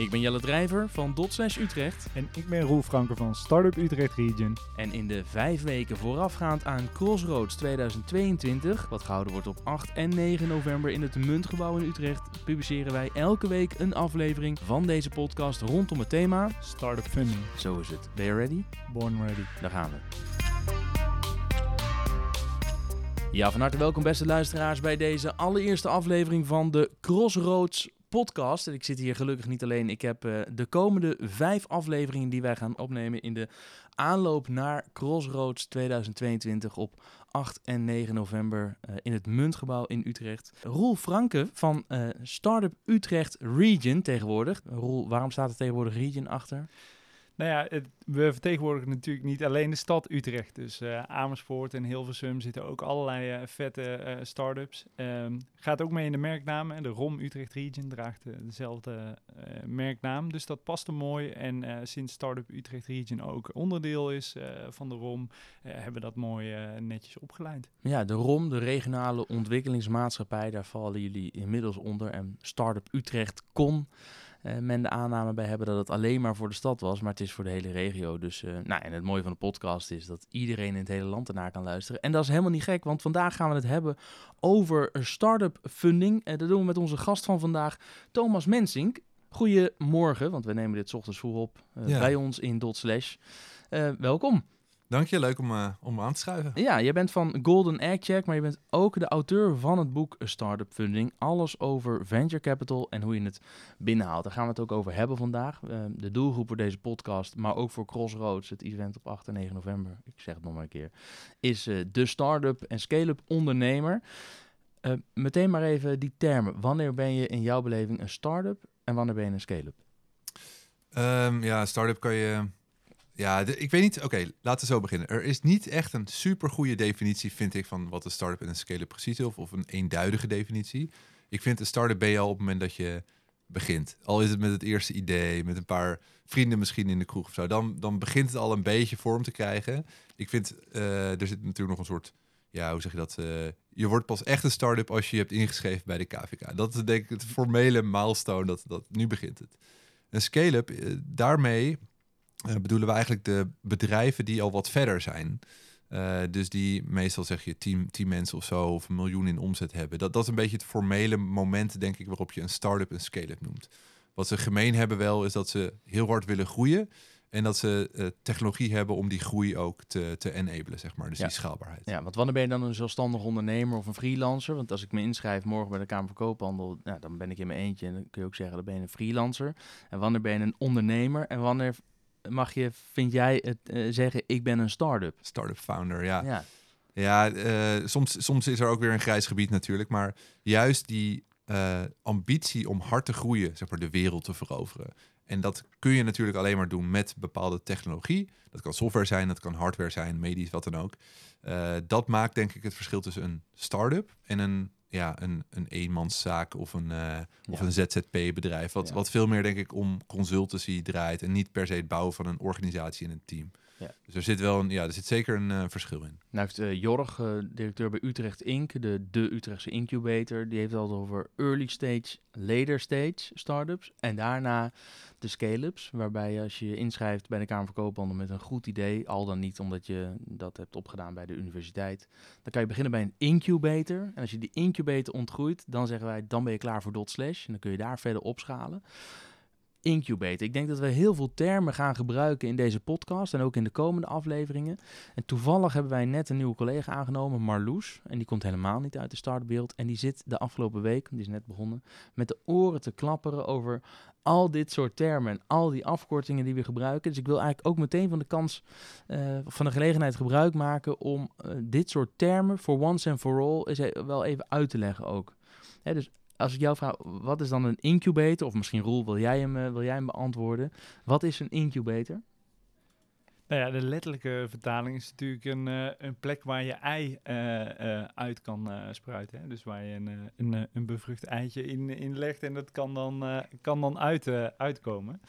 Ik ben Jelle Drijver van Dotslash Utrecht. En ik ben Roel Franker van Startup Utrecht Region. En in de vijf weken voorafgaand aan Crossroads 2022, wat gehouden wordt op 8 en 9 november in het Muntgebouw in Utrecht, publiceren wij elke week een aflevering van deze podcast rondom het thema Startup Funding. Zo is het. Ben je ready? Born ready. Daar gaan we. Ja, van harte welkom beste luisteraars bij deze allereerste aflevering van de Crossroads podcast. En ik zit hier gelukkig niet alleen. Ik heb uh, de komende vijf afleveringen die wij gaan opnemen in de aanloop naar Crossroads 2022 op 8 en 9 november uh, in het Muntgebouw in Utrecht. Roel Franke van uh, Startup Utrecht Region tegenwoordig. Roel, waarom staat er tegenwoordig Region achter? Nou ja, we vertegenwoordigen natuurlijk niet alleen de stad Utrecht. Dus uh, Amersfoort en Hilversum zitten ook allerlei uh, vette uh, start-ups. Um, gaat ook mee in de merknaam. De ROM Utrecht Region draagt dezelfde merknaam. Dus dat past er mooi. En sinds Startup Utrecht Region ook onderdeel is van de ROM, hebben we dat mooi netjes opgeleid. Ja, de ROM, de regionale ontwikkelingsmaatschappij, daar vallen jullie inmiddels onder. En Startup Utrecht kon uh, men de aanname bij hebben dat het alleen maar voor de stad was, maar het is voor de hele regio. Dus, uh, nou, en het mooie van de podcast is dat iedereen in het hele land ernaar kan luisteren. En dat is helemaal niet gek, want vandaag gaan we het hebben over start-up funding. Uh, dat doen we met onze gast van vandaag, Thomas Mensink. Goedemorgen, want we nemen dit ochtends vroeg op ja. bij ons in Dot Slash. welkom. Dank je, leuk om, uh, om aan te schuiven. Ja, je bent van Golden Egg Check, maar je bent ook de auteur van het boek Startup Funding. Alles over venture capital en hoe je het binnenhaalt. Daar gaan we het ook over hebben vandaag. Uh, de doelgroep voor deze podcast, maar ook voor Crossroads, het event op 8 en 9 november, ik zeg het nog maar een keer, is uh, de start-up en scale-up ondernemer. meteen maar even die termen. Wanneer ben je in jouw beleving een start-up en wanneer ben je een scale-up? Um, ja, start-up kan je ja, ik weet niet. Oké, laten we zo beginnen. Er is niet echt een super goede definitie, vind ik, van wat een start-up en een scale-up precies is. Of, een eenduidige definitie. Ik vind een start-up ben je al op het moment dat je begint. Al is het met het eerste idee, met een paar vrienden misschien in de kroeg of zo. Dan, dan begint het al een beetje vorm te krijgen. Ik vind, uh, er zit natuurlijk nog een soort, ja, hoe zeg je dat? Uh, je wordt pas echt een start-up als je je hebt ingeschreven bij de KVK. Dat is denk ik het formele milestone, dat, dat nu begint het. Een scale-up, uh, daarmee uh, bedoelen we eigenlijk de bedrijven die al wat verder zijn. Uh, dus die meestal zeg je tien, tien mensen of zo of een miljoen in omzet hebben. Dat, dat is een beetje het formele moment, denk ik, waarop je een start-up een scale-up noemt. Wat ze gemeen hebben wel, is dat ze heel hard willen groeien. En dat ze uh, technologie hebben om die groei ook te, te enablen, zeg maar. Dus ja. die schaalbaarheid. Ja, want wanneer ben je dan een zelfstandig ondernemer of een freelancer? Want als ik me inschrijf morgen bij de Kamer van Koophandel, dan ben ik in mijn eentje. En dan kun je ook zeggen, dan ben je een freelancer. En wanneer ben je een ondernemer? En wanneer mag je, vind jij, het uh, zeggen, ik ben een start-up? Start-up founder, ja. Ja, ja uh, soms, soms is er ook weer een grijs gebied natuurlijk, maar juist die uh, ambitie om hard te groeien, zeg maar, de wereld te veroveren. En dat kun je natuurlijk alleen maar doen met bepaalde technologie. Dat kan software zijn, dat kan hardware zijn, medisch, wat dan ook. dat maakt denk ik het verschil tussen een start-up en een ja, een, een eenmanszaak of een, uh, of ja. een ZZP-bedrijf. Wat, ja. wat veel meer, denk ik, om consultancy draait. En niet per se het bouwen van een organisatie en een team. Ja. Dus er zit wel een, ja, er zit zeker een uh, verschil in. Nou heeft uh, Jorg, uh, directeur bij Utrecht Inc., de, de Utrechtse incubator, die heeft het over early stage, later stage startups. En daarna de scale-ups, waarbij als je je inschrijft bij de Kamer van Koophandel met een goed idee, al dan niet omdat je dat hebt opgedaan bij de universiteit, dan kan je beginnen bij een incubator. En als je die incubator ontgroeit, dan zeggen wij, dan ben je klaar voor dot slash. En dan kun je daar verder opschalen incubator. Ik denk dat we heel veel termen gaan gebruiken in deze podcast en ook in de komende afleveringen. En toevallig hebben wij net een nieuwe collega aangenomen, Marloes. En die komt helemaal niet uit de startbeeld. En die zit de afgelopen week, die is net begonnen, met de oren te klapperen over al dit soort termen en al die afkortingen die we gebruiken. Dus ik wil eigenlijk ook meteen van de kans, uh, van de gelegenheid gebruik maken om uh, dit soort termen voor once and for all eens wel even uit te leggen ook. Dus als ik jou vraag, wat is dan een incubator? Of misschien Roel, wil jij hem, wil jij hem beantwoorden? Wat is een incubator? Nou ja, de letterlijke vertaling is natuurlijk een, uh, een plek waar je ei uh, uit kan spruiten. Hè? Dus waar je een, een, een bevrucht eitje in, in legt en dat kan dan, kan dan uit, uitkomen.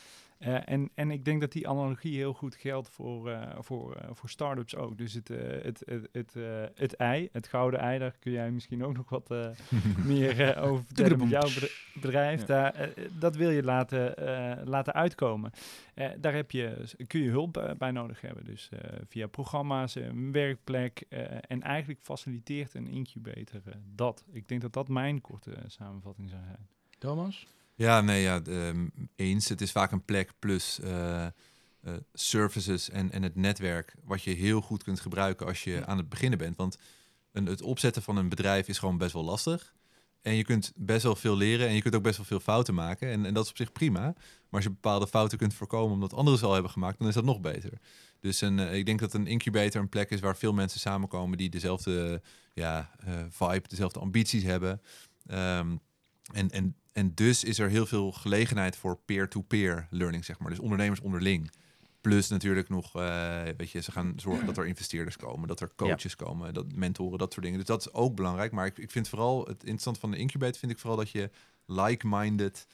Eh, en, en ik denk dat die analogie heel goed geldt voor, eh, voor, eh, voor start-ups ook. Dus het, het, het, het, het ei, het gouden ei, daar kun jij misschien ook nog wat meer over vertellen met jouw bedri- bedrijf. Ja. Daar, dat wil je laten, laten uitkomen. Daar heb je, kun je hulp bij, nodig hebben. Dus via programma's, een werkplek en eigenlijk faciliteert een incubator dat. Ik denk dat dat mijn korte samenvatting zou zijn. Thomas? Ja, nee, ja, ehm, eens. Het is vaak een plek plus eh, eh, services en, en het netwerk wat je heel goed kunt gebruiken als je aan het beginnen bent. Want een, het opzetten van een bedrijf is gewoon best wel lastig. En je kunt best wel veel leren en je kunt ook best wel veel fouten maken. En, en dat is op zich prima. Maar als je bepaalde fouten kunt voorkomen omdat anderen ze al hebben gemaakt, dan is dat nog beter. Dus een, eh, ik denk dat een incubator een plek is waar veel mensen samenkomen die dezelfde ja, vibe, dezelfde ambities hebben. Ehm, en, en, en dus is er heel veel gelegenheid voor peer-to-peer learning, zeg maar. Dus ondernemers onderling. Plus natuurlijk nog, eh, weet je, ze gaan zorgen dat er investeerders komen, dat er coaches komen, dat mentoren, dat soort dingen. Dus dat is ook belangrijk. Maar ik, ik vind vooral het interessant van de incubator vind ik vooral dat je like-minded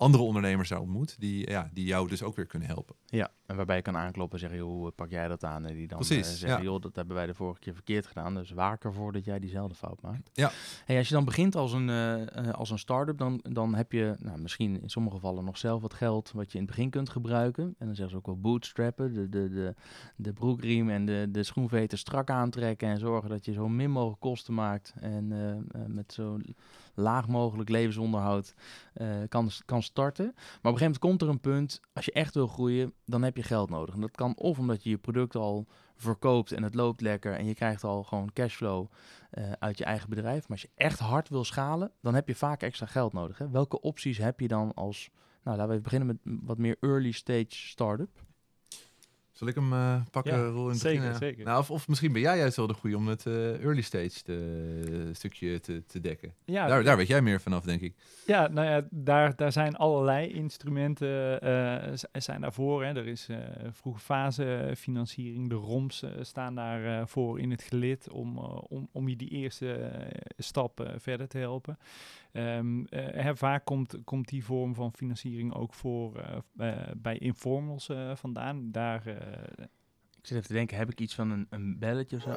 andere ondernemers daar ontmoet, die, ja, die jou dus ook weer kunnen helpen. Ja, en waarbij je kan aankloppen en zeggen, joh, hoe pak jij dat aan? En die dan Precies, eh, zeggen, ja. joh, dat hebben wij de vorige keer verkeerd gedaan. Dus waak ervoor dat jij diezelfde fout maakt. Ja. Hey, als je dan begint als een, eh, eh, als een start-up, dan, dan heb je nou, misschien in sommige gevallen nog zelf wat geld wat je in het begin kunt gebruiken. En dan zeggen ze ook wel bootstrappen, de, de, de, de broekriem en de, de schoenveter strak aantrekken en zorgen dat je zo min mogelijk kosten maakt. En met zo laag mogelijk levensonderhoud eh, kan, kan starten. Maar op een gegeven moment komt er een punt, als je echt wil groeien, dan heb je geld nodig. En dat kan of omdat je je product al verkoopt en het loopt lekker en je krijgt al gewoon cashflow eh, uit je eigen bedrijf. Maar als je echt hard wil schalen, dan heb je vaak extra geld nodig. Welke opties heb je dan als, nou laten we even beginnen met wat meer early stage start-up? Zal ik hem eh, pakken, Ja, Roel? in het zeker, begin? zeker. Nou, of, of misschien ben jij juist wel de goede om het eh, early stage te, stukje te, te dekken. Ja, daar, daar weet jij meer vanaf, denk ik. Ja, nou ja, daar, daar zijn allerlei instrumenten z- zijn daarvoor. Hè. Er is vroege fase financiering, de ROMs staan daarvoor voor in het gelid om, om, om je die eerste stap verder te helpen. Ehm, eh, hè, vaak komt, komt die vorm van financiering ook voor eh, eh, bij informals eh, vandaan. Daar, eh, Ik zit even te denken, heb ik iets van een, een belletje of zo?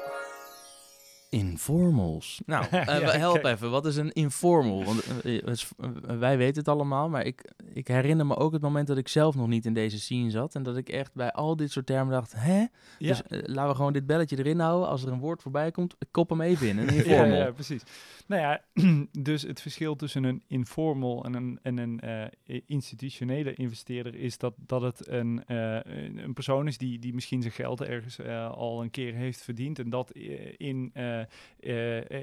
Informals. Nou, eh, Ja, help even. Wat is een informal? Want eh, eh, wij weten het allemaal, maar ik, ik herinner me ook het moment dat ik zelf nog niet in deze scene zat. En dat ik echt bij al dit soort termen dacht, hè? ja, Dus laten we gewoon dit belletje erin houden. Als er een woord voorbij komt, kop hem even in. Een informal. ja, precies. Nou ja, dus het verschil tussen een informal en een, en een eh, institutionele investeerder is dat, dat het een, eh, een persoon is die, die misschien zijn geld ergens eh, al een keer heeft verdiend en dat in,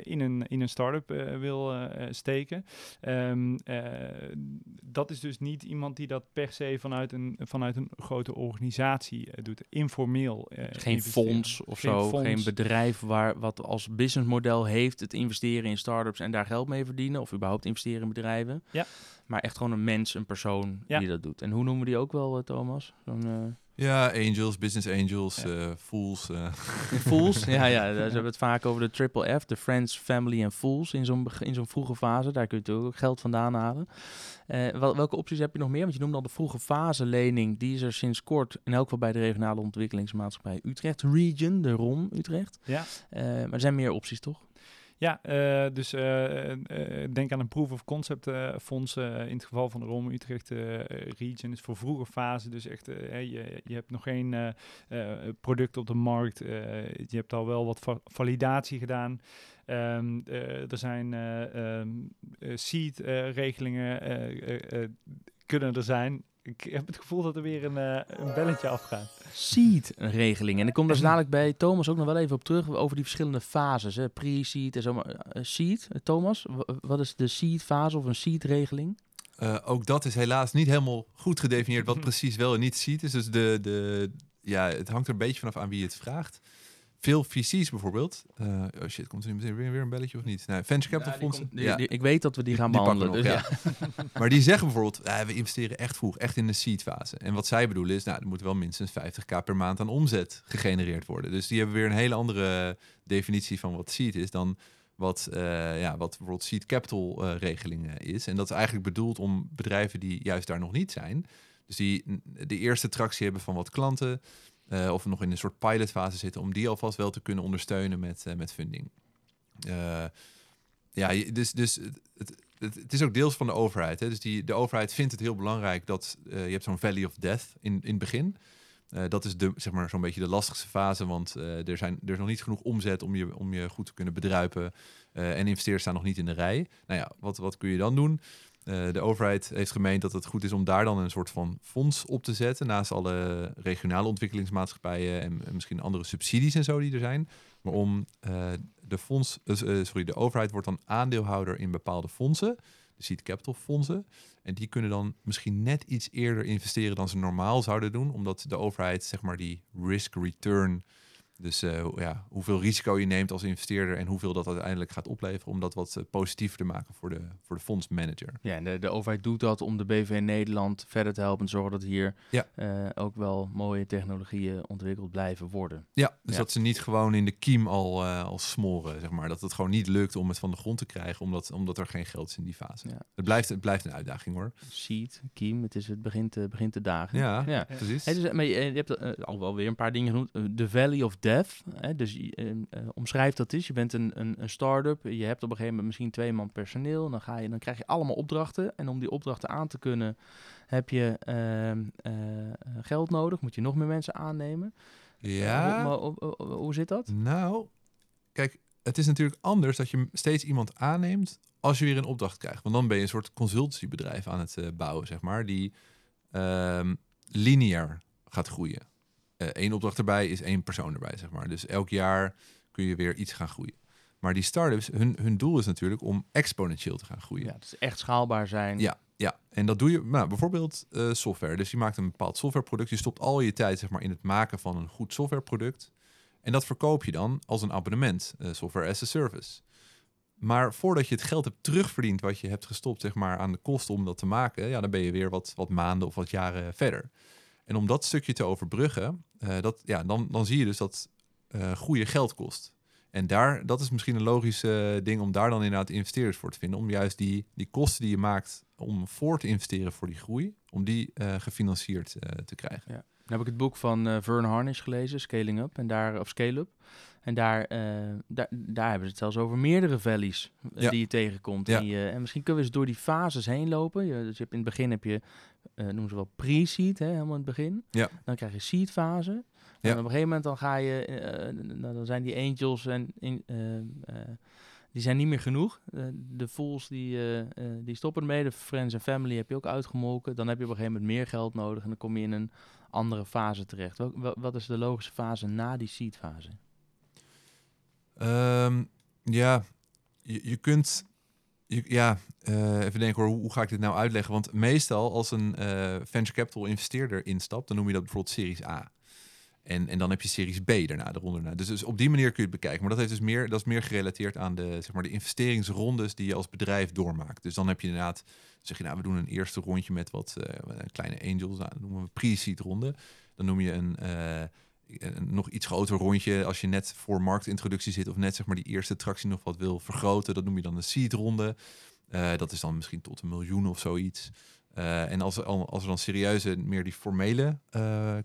in een, in een start-up eh, wil eh, eh, steken. Ehm, eh, dat is dus niet iemand die dat per se vanuit een, vanuit een grote organisatie eh, doet. Informeel. eh, Geen fonds of Geen zo, fonds. geen bedrijf waar wat als businessmodel heeft het investeren in start-ups en daar geld mee verdienen of überhaupt investeren in bedrijven. Ja. Maar echt gewoon een mens, een persoon Ja. die dat doet. En hoe noemen we die ook wel, eh, Thomas? Zo'n eh, Ja, angels, business angels, Ja. eh, fools. eh. fools. ja, ja, daar hebben we het vaak over de triple F, de Friends, Family en Fools in zo'n in zo'n vroege fase. Daar kun je natuurlijk ook geld vandaan halen. Eh, wel, welke opties heb je nog meer? Want je noemde al de vroege fase lening. Die is er sinds kort, in elk geval bij de regionale ontwikkelingsmaatschappij Utrecht Region, de ROM Utrecht. Ja. Eh, maar er zijn meer opties, toch? Ja, eh, dus eh, eh, denk aan een proof of concept fonds. in het geval van de Rome Utrecht Region is voor vroege fase. Dus echt, je, je hebt nog geen product op de markt. je hebt al wel wat va- validatie gedaan. Ehm, eh, er zijn eh, ehm, eh, seed-regelingen eh, kunnen er zijn. Ik heb het gevoel dat er weer een, eh, een belletje afgaat. Seed-regeling. En ik kom daar zo dadelijk bij Thomas ook nog wel even op terug over die verschillende fases. hè. Pre-seed en zo. Maar, eh, seed, eh, Thomas, wat is de seed-fase of een seed-regeling? Eh, ook dat is helaas niet helemaal goed gedefinieerd wat precies wel en niet ziet is. Dus de, de, ja, het hangt er een beetje vanaf aan wie het vraagt. Veel VC's bijvoorbeeld. eh, oh shit, komt er nu meteen weer, weer een belletje of niet? Nou, venture capital fondsen. Die- ja. die- ik weet dat we die gaan Die behandelen. Dus nog, ja. Maar die zeggen bijvoorbeeld, eh, we investeren echt vroeg, echt in de seed fase. En wat zij bedoelen is, nou, er moet wel minstens 50k per maand aan omzet gegenereerd worden. Dus die hebben weer een hele andere definitie van wat seed is dan wat, eh, ja, wat bijvoorbeeld seed capital eh regeling is. En dat is eigenlijk bedoeld om bedrijven die juist daar nog niet zijn, Dus die de eerste tractie hebben van wat klanten. Eh, of nog in een soort pilotfase zitten. Om die alvast wel te kunnen ondersteunen met, eh, met funding. Eh, ja, dus, dus het, het, is ook deels van de overheid. Hè? Dus die, de overheid vindt het heel belangrijk dat je hebt zo'n valley of death in, in het begin. Dat is de, zeg maar, zo'n beetje de lastigste fase, want er, zijn, er is nog niet genoeg omzet om je, om je goed te kunnen bedruipen. En investeerders staan nog niet in de rij. Nou ja, wat, wat kun je dan doen? Eh, de overheid heeft gemeend dat het goed is om daar dan een soort van fonds op te zetten. Naast alle regionale ontwikkelingsmaatschappijen en, en misschien andere subsidies en zo die er zijn. Maar om eh, de fonds, eh, sorry, de overheid wordt dan aandeelhouder in bepaalde fondsen. De seed capital fondsen. En die kunnen dan misschien net iets eerder investeren dan ze normaal zouden doen. Omdat de overheid, zeg maar, die risk return. Dus eh, ja, hoeveel risico je neemt als investeerder en hoeveel dat uiteindelijk gaat opleveren. Om dat wat eh, positiever te maken voor de, voor de fondsmanager. Ja, en de, de overheid doet dat om de BV Nederland verder te helpen en zorgen dat hier Ja. eh, ook wel mooie technologieën ontwikkeld blijven worden. Ja, dus Ja. dat ze niet gewoon in de kiem al, al smoren, zeg maar. Dat het gewoon niet lukt om het van de grond te krijgen, omdat, omdat er geen geld is in die fase. Ja. Het, blijft, het blijft een uitdaging hoor. Seed, Kiem, het, is, het begint, te, begint te dagen. Ja, ja. precies. Hey, dus, maar je, je hebt al wel weer een paar dingen genoemd. De Valley of Death. Hè, dus je, eh, eh, omschrijf dat eens. Je bent een, een, een start-up. Je hebt op een gegeven moment misschien twee man personeel. Dan, ga je, dan krijg je allemaal opdrachten. En om die opdrachten aan te kunnen, heb je ehm, eh, geld nodig. Moet je nog meer mensen aannemen. ja, Hoe, maar, hoe- zit dat? nou, kijk, het is natuurlijk anders dat je steeds iemand aanneemt als je weer een opdracht krijgt. Want dan ben je een soort consultancybedrijf aan het bouwen, zeg maar, die ehm, lineair gaat groeien. Eén opdracht erbij is één persoon erbij, zeg maar. Dus elk jaar kun je weer iets gaan groeien. Maar die start-ups, hun, hun doel is natuurlijk om exponentieel te gaan groeien. Ja, is echt schaalbaar zijn. Ja, ja. En dat doe je nou, bijvoorbeeld eh, software. Dus je maakt een bepaald softwareproduct. Je stopt al je tijd zeg maar, in het maken van een goed softwareproduct. En dat verkoop je dan als een abonnement, eh, software as a service. Maar voordat je het geld hebt terugverdiend wat je hebt gestopt zeg maar, aan de kosten om dat te maken, ja, dan ben je weer wat, wat maanden of wat jaren verder. En om dat stukje te overbruggen, eh, dat, ja, dan, dan zie je dus dat eh groeien geld kost. En daar, dat is misschien een logisch eh, ding om daar dan inderdaad investeerders voor te vinden. Om juist die, die kosten die je maakt om voor te investeren voor die groei, om die gefinancierd te krijgen. Dan heb ik het boek van Vern Harnish gelezen, Scaling Up, en daar, of Scale Up. En daar, eh, daar, daar hebben ze het zelfs over meerdere valleys eh, Ja. die je tegenkomt. Ja. En, je- en misschien kunnen we eens door die fases heen lopen. Je, dus je hebt in het begin heb je, eh noemen ze wel pre-seed, hè, helemaal in het begin. Ja. Dan krijg je seed fase. En op een gegeven moment dan ga je, eh, nou, dan zijn die angels en in, eh, eh, die zijn niet meer genoeg. Eh, de fools die, eh, eh, die stoppen ermee. De friends en family heb je ook uitgemolken. Dan heb je op een gegeven moment meer geld nodig en dan kom je in een andere fase terecht. Wel- wat is de logische fase na die seed fase? Ehm, ja, je, je kunt. Ja, eh, even denken hoor, hoe, ga ik dit nou uitleggen? Want meestal als een eh, venture capital investeerder instapt, dan noem je dat bijvoorbeeld Series A. En, en dan heb je Series B daarna, eronder. Dus, dus op die manier kun je het bekijken. Maar dat, heeft dus meer, dat is meer gerelateerd aan de, zeg maar, de investeringsrondes die je als bedrijf doormaakt. Dus dan heb je inderdaad, zeg je nou, we doen een eerste rondje met wat eh, kleine angels. Nou, dat noemen we pre-seed ronde. Dan noem je een nog iets groter rondje als je net voor marktintroductie zit of net zeg maar die eerste tractie nog wat wil vergroten. Dat noem je dan een seed ronde. Eh, dat is dan misschien tot een miljoen of zoiets. Eh, en als, er- als er dan serieuze, meer die formele eh, eh,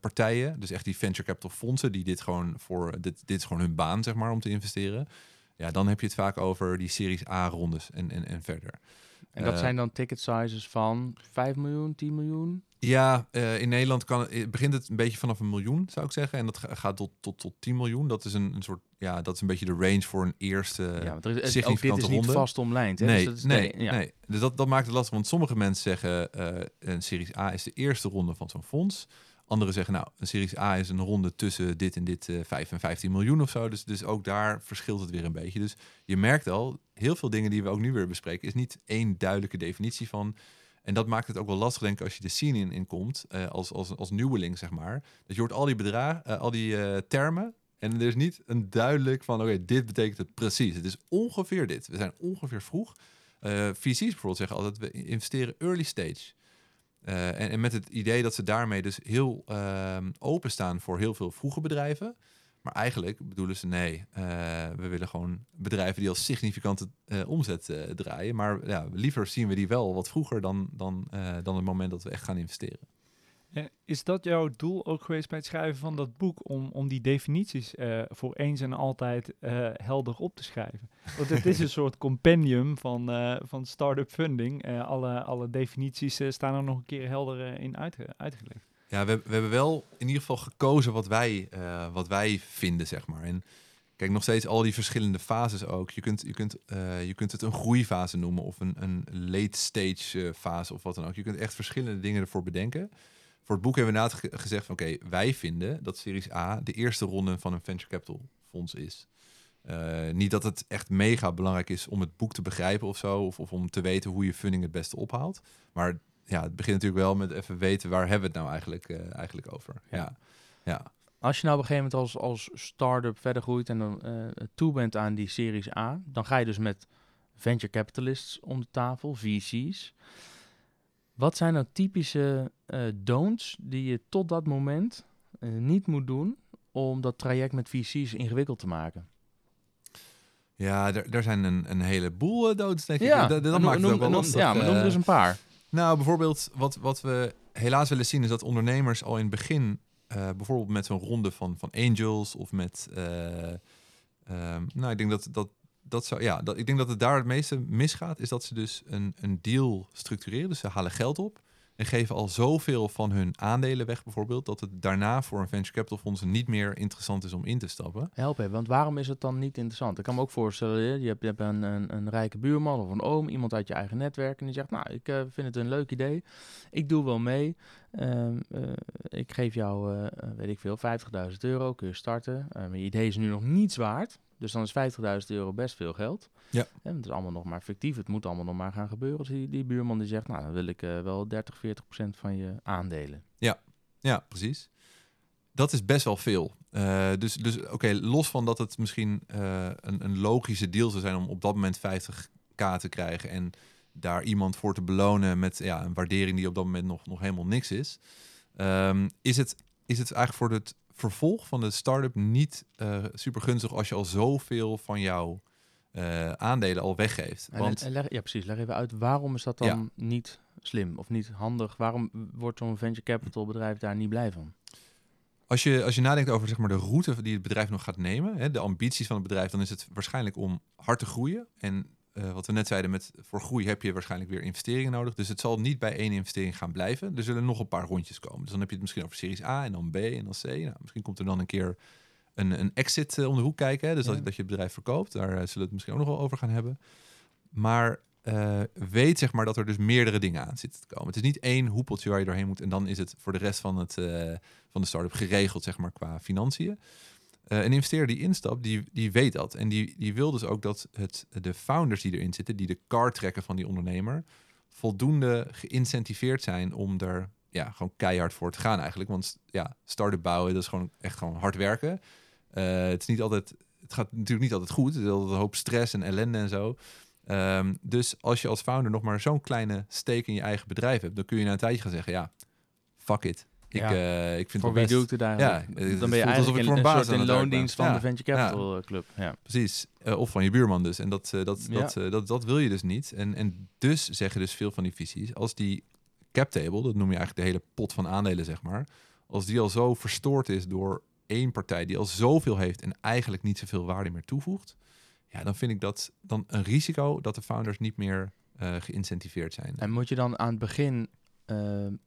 partijen, dus echt die venture capital fondsen, die dit gewoon voor, dit, dit is gewoon hun baan zeg maar om te investeren. Ja, dan heb je het vaak over die series A rondes en, en, en verder. En dat Eh, zijn dan ticket sizes van 5 miljoen, 10 miljoen? Ja, eh, in Nederland kan, eh, begint het een beetje vanaf een miljoen, zou ik zeggen. En dat ga- gaat tot, tot, tot 10 miljoen. Dat is een, een soort, ja, dat is een beetje de range voor een eerste ja, er is, ook dit significante is niet ronde. vast omlijnd. Hè? Nee, Dus dat is nee, de- ja. nee. Dus dat, dat maakt het lastig. Want sommige mensen zeggen een Series A is de eerste ronde van zo'n fonds. Anderen zeggen nou, een Series A is een ronde tussen dit en dit eh 5 en 15 miljoen of zo. Dus, dus ook daar verschilt het weer een beetje. Dus je merkt al, heel veel dingen die we ook nu weer bespreken, is niet één duidelijke definitie van. En dat maakt het ook wel lastig, denk ik, als je de scene in, komt, eh, als, als, als nieuweling, zeg maar. Dat je hoort al die bedragen, eh, al die termen. En er is niet een duidelijk van, oké, dit betekent het precies. Het is ongeveer dit. We zijn ongeveer vroeg. VC's bijvoorbeeld zeggen altijd, we investeren early stage. Eh, en, met het idee dat ze daarmee dus heel ehm openstaan voor heel veel vroege bedrijven. Maar eigenlijk bedoelen ze nee, eh, we willen gewoon bedrijven die al significante eh, omzet draaien. Maar ja, liever zien we die wel wat vroeger dan, dan, dan het moment dat we echt gaan investeren. Eh, Is dat jouw doel ook geweest bij het schrijven van dat boek? Om, om die definities eh, voor eens en altijd eh, helder op te schrijven? Want het is een soort compendium van, van start-up funding. Alle, alle definities staan er nog een keer helder in uitge- uitgelegd. Ja, we, we hebben wel in ieder geval gekozen wat wij, wat wij vinden, zeg maar. En kijk, nog steeds al die verschillende fases ook. Je kunt, je kunt, je kunt het een groeifase noemen of een, een late stage fase of wat dan ook. Je kunt echt verschillende dingen ervoor bedenken. Voor het boek hebben we inderdaad ge- gezegd van oké, wij vinden dat Series A de eerste ronde van een venture capital fonds is. Eh, niet dat het echt mega belangrijk is om het boek te begrijpen of zo, of, of om te weten hoe je funding het beste ophaalt. Maar ja, het begint natuurlijk wel met even weten waar hebben we het nou eigenlijk, eh, eigenlijk over. Ja. ja. Als je nou op een gegeven moment als, als start-up verder groeit en dan eh, toe bent aan die Series A, dan ga je dus met venture capitalists om de tafel, VC's. Wat zijn nou typische eh don'ts die je tot dat moment eh, niet moet doen om dat traject met VC's ingewikkeld te maken? Ja, er, zijn een, een heleboel uh, doods, denk ik. Ja, dat, dat noem- maakt het ook wel lastig. Ja, maar noem er eens een paar. Nou, bijvoorbeeld wat, wat we helaas willen zien is dat ondernemers al in het begin, bijvoorbeeld met zo'n ronde van, van angels of met, eh, ehm, nou, ik denk dat dat dat zou, ja, dat, ik denk dat het daar het meeste misgaat, is dat ze dus een, een deal structureren. Dus ze halen geld op en geven al zoveel van hun aandelen weg, bijvoorbeeld, dat het daarna voor een venture capital fonds niet meer interessant is om in te stappen. Help even, want waarom is het dan niet interessant? Ik kan me ook voorstellen, je hebt, je hebt een, een, een rijke buurman of een oom, iemand uit je eigen netwerk, en die zegt, nou, ik eh, vind het een leuk idee, ik doe wel mee, Ehm, eh, ik geef jou, eh, eh, weet ik veel, 50.000 euro, kun je starten. Eh, maar je idee is nu nog niets waard, dus dan is 50.000 euro best veel geld. Ja. En het is allemaal nog maar fictief, het moet allemaal nog maar gaan gebeuren. Dus die, die buurman die zegt, nou, dan wil ik wel 30, 40 procent van je aandelen. Ja, precies. Dat is best wel veel. Dus dus oké, los van dat het misschien een, een logische deal zou zijn om op dat moment 50k te krijgen en daar iemand voor te belonen met ja, een waardering die op dat moment nog, nog helemaal niks is, ehm, is, het, is het eigenlijk voor het vervolg van de start-up niet eh, super gunstig als je al zoveel van jouw eh, aandelen al weggeeft. En, Want en ja, precies. Leg even uit, waarom is dat dan Ja. niet slim of niet handig? Waarom wordt zo'n venture capital bedrijf daar niet blij van? Als je, als je nadenkt over zeg maar, de route die het bedrijf nog gaat nemen, hè, de ambities van het bedrijf, dan is het waarschijnlijk om hard te groeien. En eh, wat we net zeiden, met, voor groei heb je waarschijnlijk weer investeringen nodig. Dus het zal niet bij één investering gaan blijven. Er zullen nog een paar rondjes komen. Dus dan heb je het misschien over Series A en dan B en dan C. Nou, misschien komt er dan een keer een, een exit eh, om de hoek kijken. Hè? Dus Ja. dat, dat je het bedrijf verkoopt. Daar eh, zullen we het misschien ook nog wel over gaan hebben. Maar weet zeg maar dat er dus meerdere dingen aan zitten te komen. Het is niet één hoepeltje waar je doorheen moet en dan is het voor de rest van, het, van de start-up geregeld zeg maar qua financiën. Eh, een investeerder die instapt, die, die weet dat. En die, die wil dus ook dat het, de founders die erin zitten, die de car trekken van die ondernemer, voldoende geïncentiveerd zijn om er ja, gewoon keihard voor te gaan eigenlijk. Want ja, start-up bouwen, dat is gewoon echt gewoon hard werken. Eh, het is niet altijd, het gaat natuurlijk niet altijd goed. Er is altijd een hoop stress en ellende en zo. Ehm, dus als je als founder nog maar zo'n kleine steek in je eigen bedrijf hebt, dan kun je na een tijdje gaan zeggen, ja, fuck it. Ik, Ja. eh, ik vind Voor het wie doe ik het eigenlijk? Ja, het dan ben je eigenlijk een een soort in loondienst van Ja. de Venture Ja. Capital eh, Club. Ja. Precies. Eh, of van je buurman dus. En dat, dat, Ja. dat, dat, dat wil je dus niet. En, en dus zeggen dus veel van die visies, als die cap table, dat noem je eigenlijk de hele pot van aandelen, zeg maar, als die al zo verstoord is door één partij die al zoveel heeft en eigenlijk niet zoveel waarde meer toevoegt, ja, dan vind ik dat dan een risico dat de founders niet meer geïncentiveerd zijn. En moet je dan aan het begin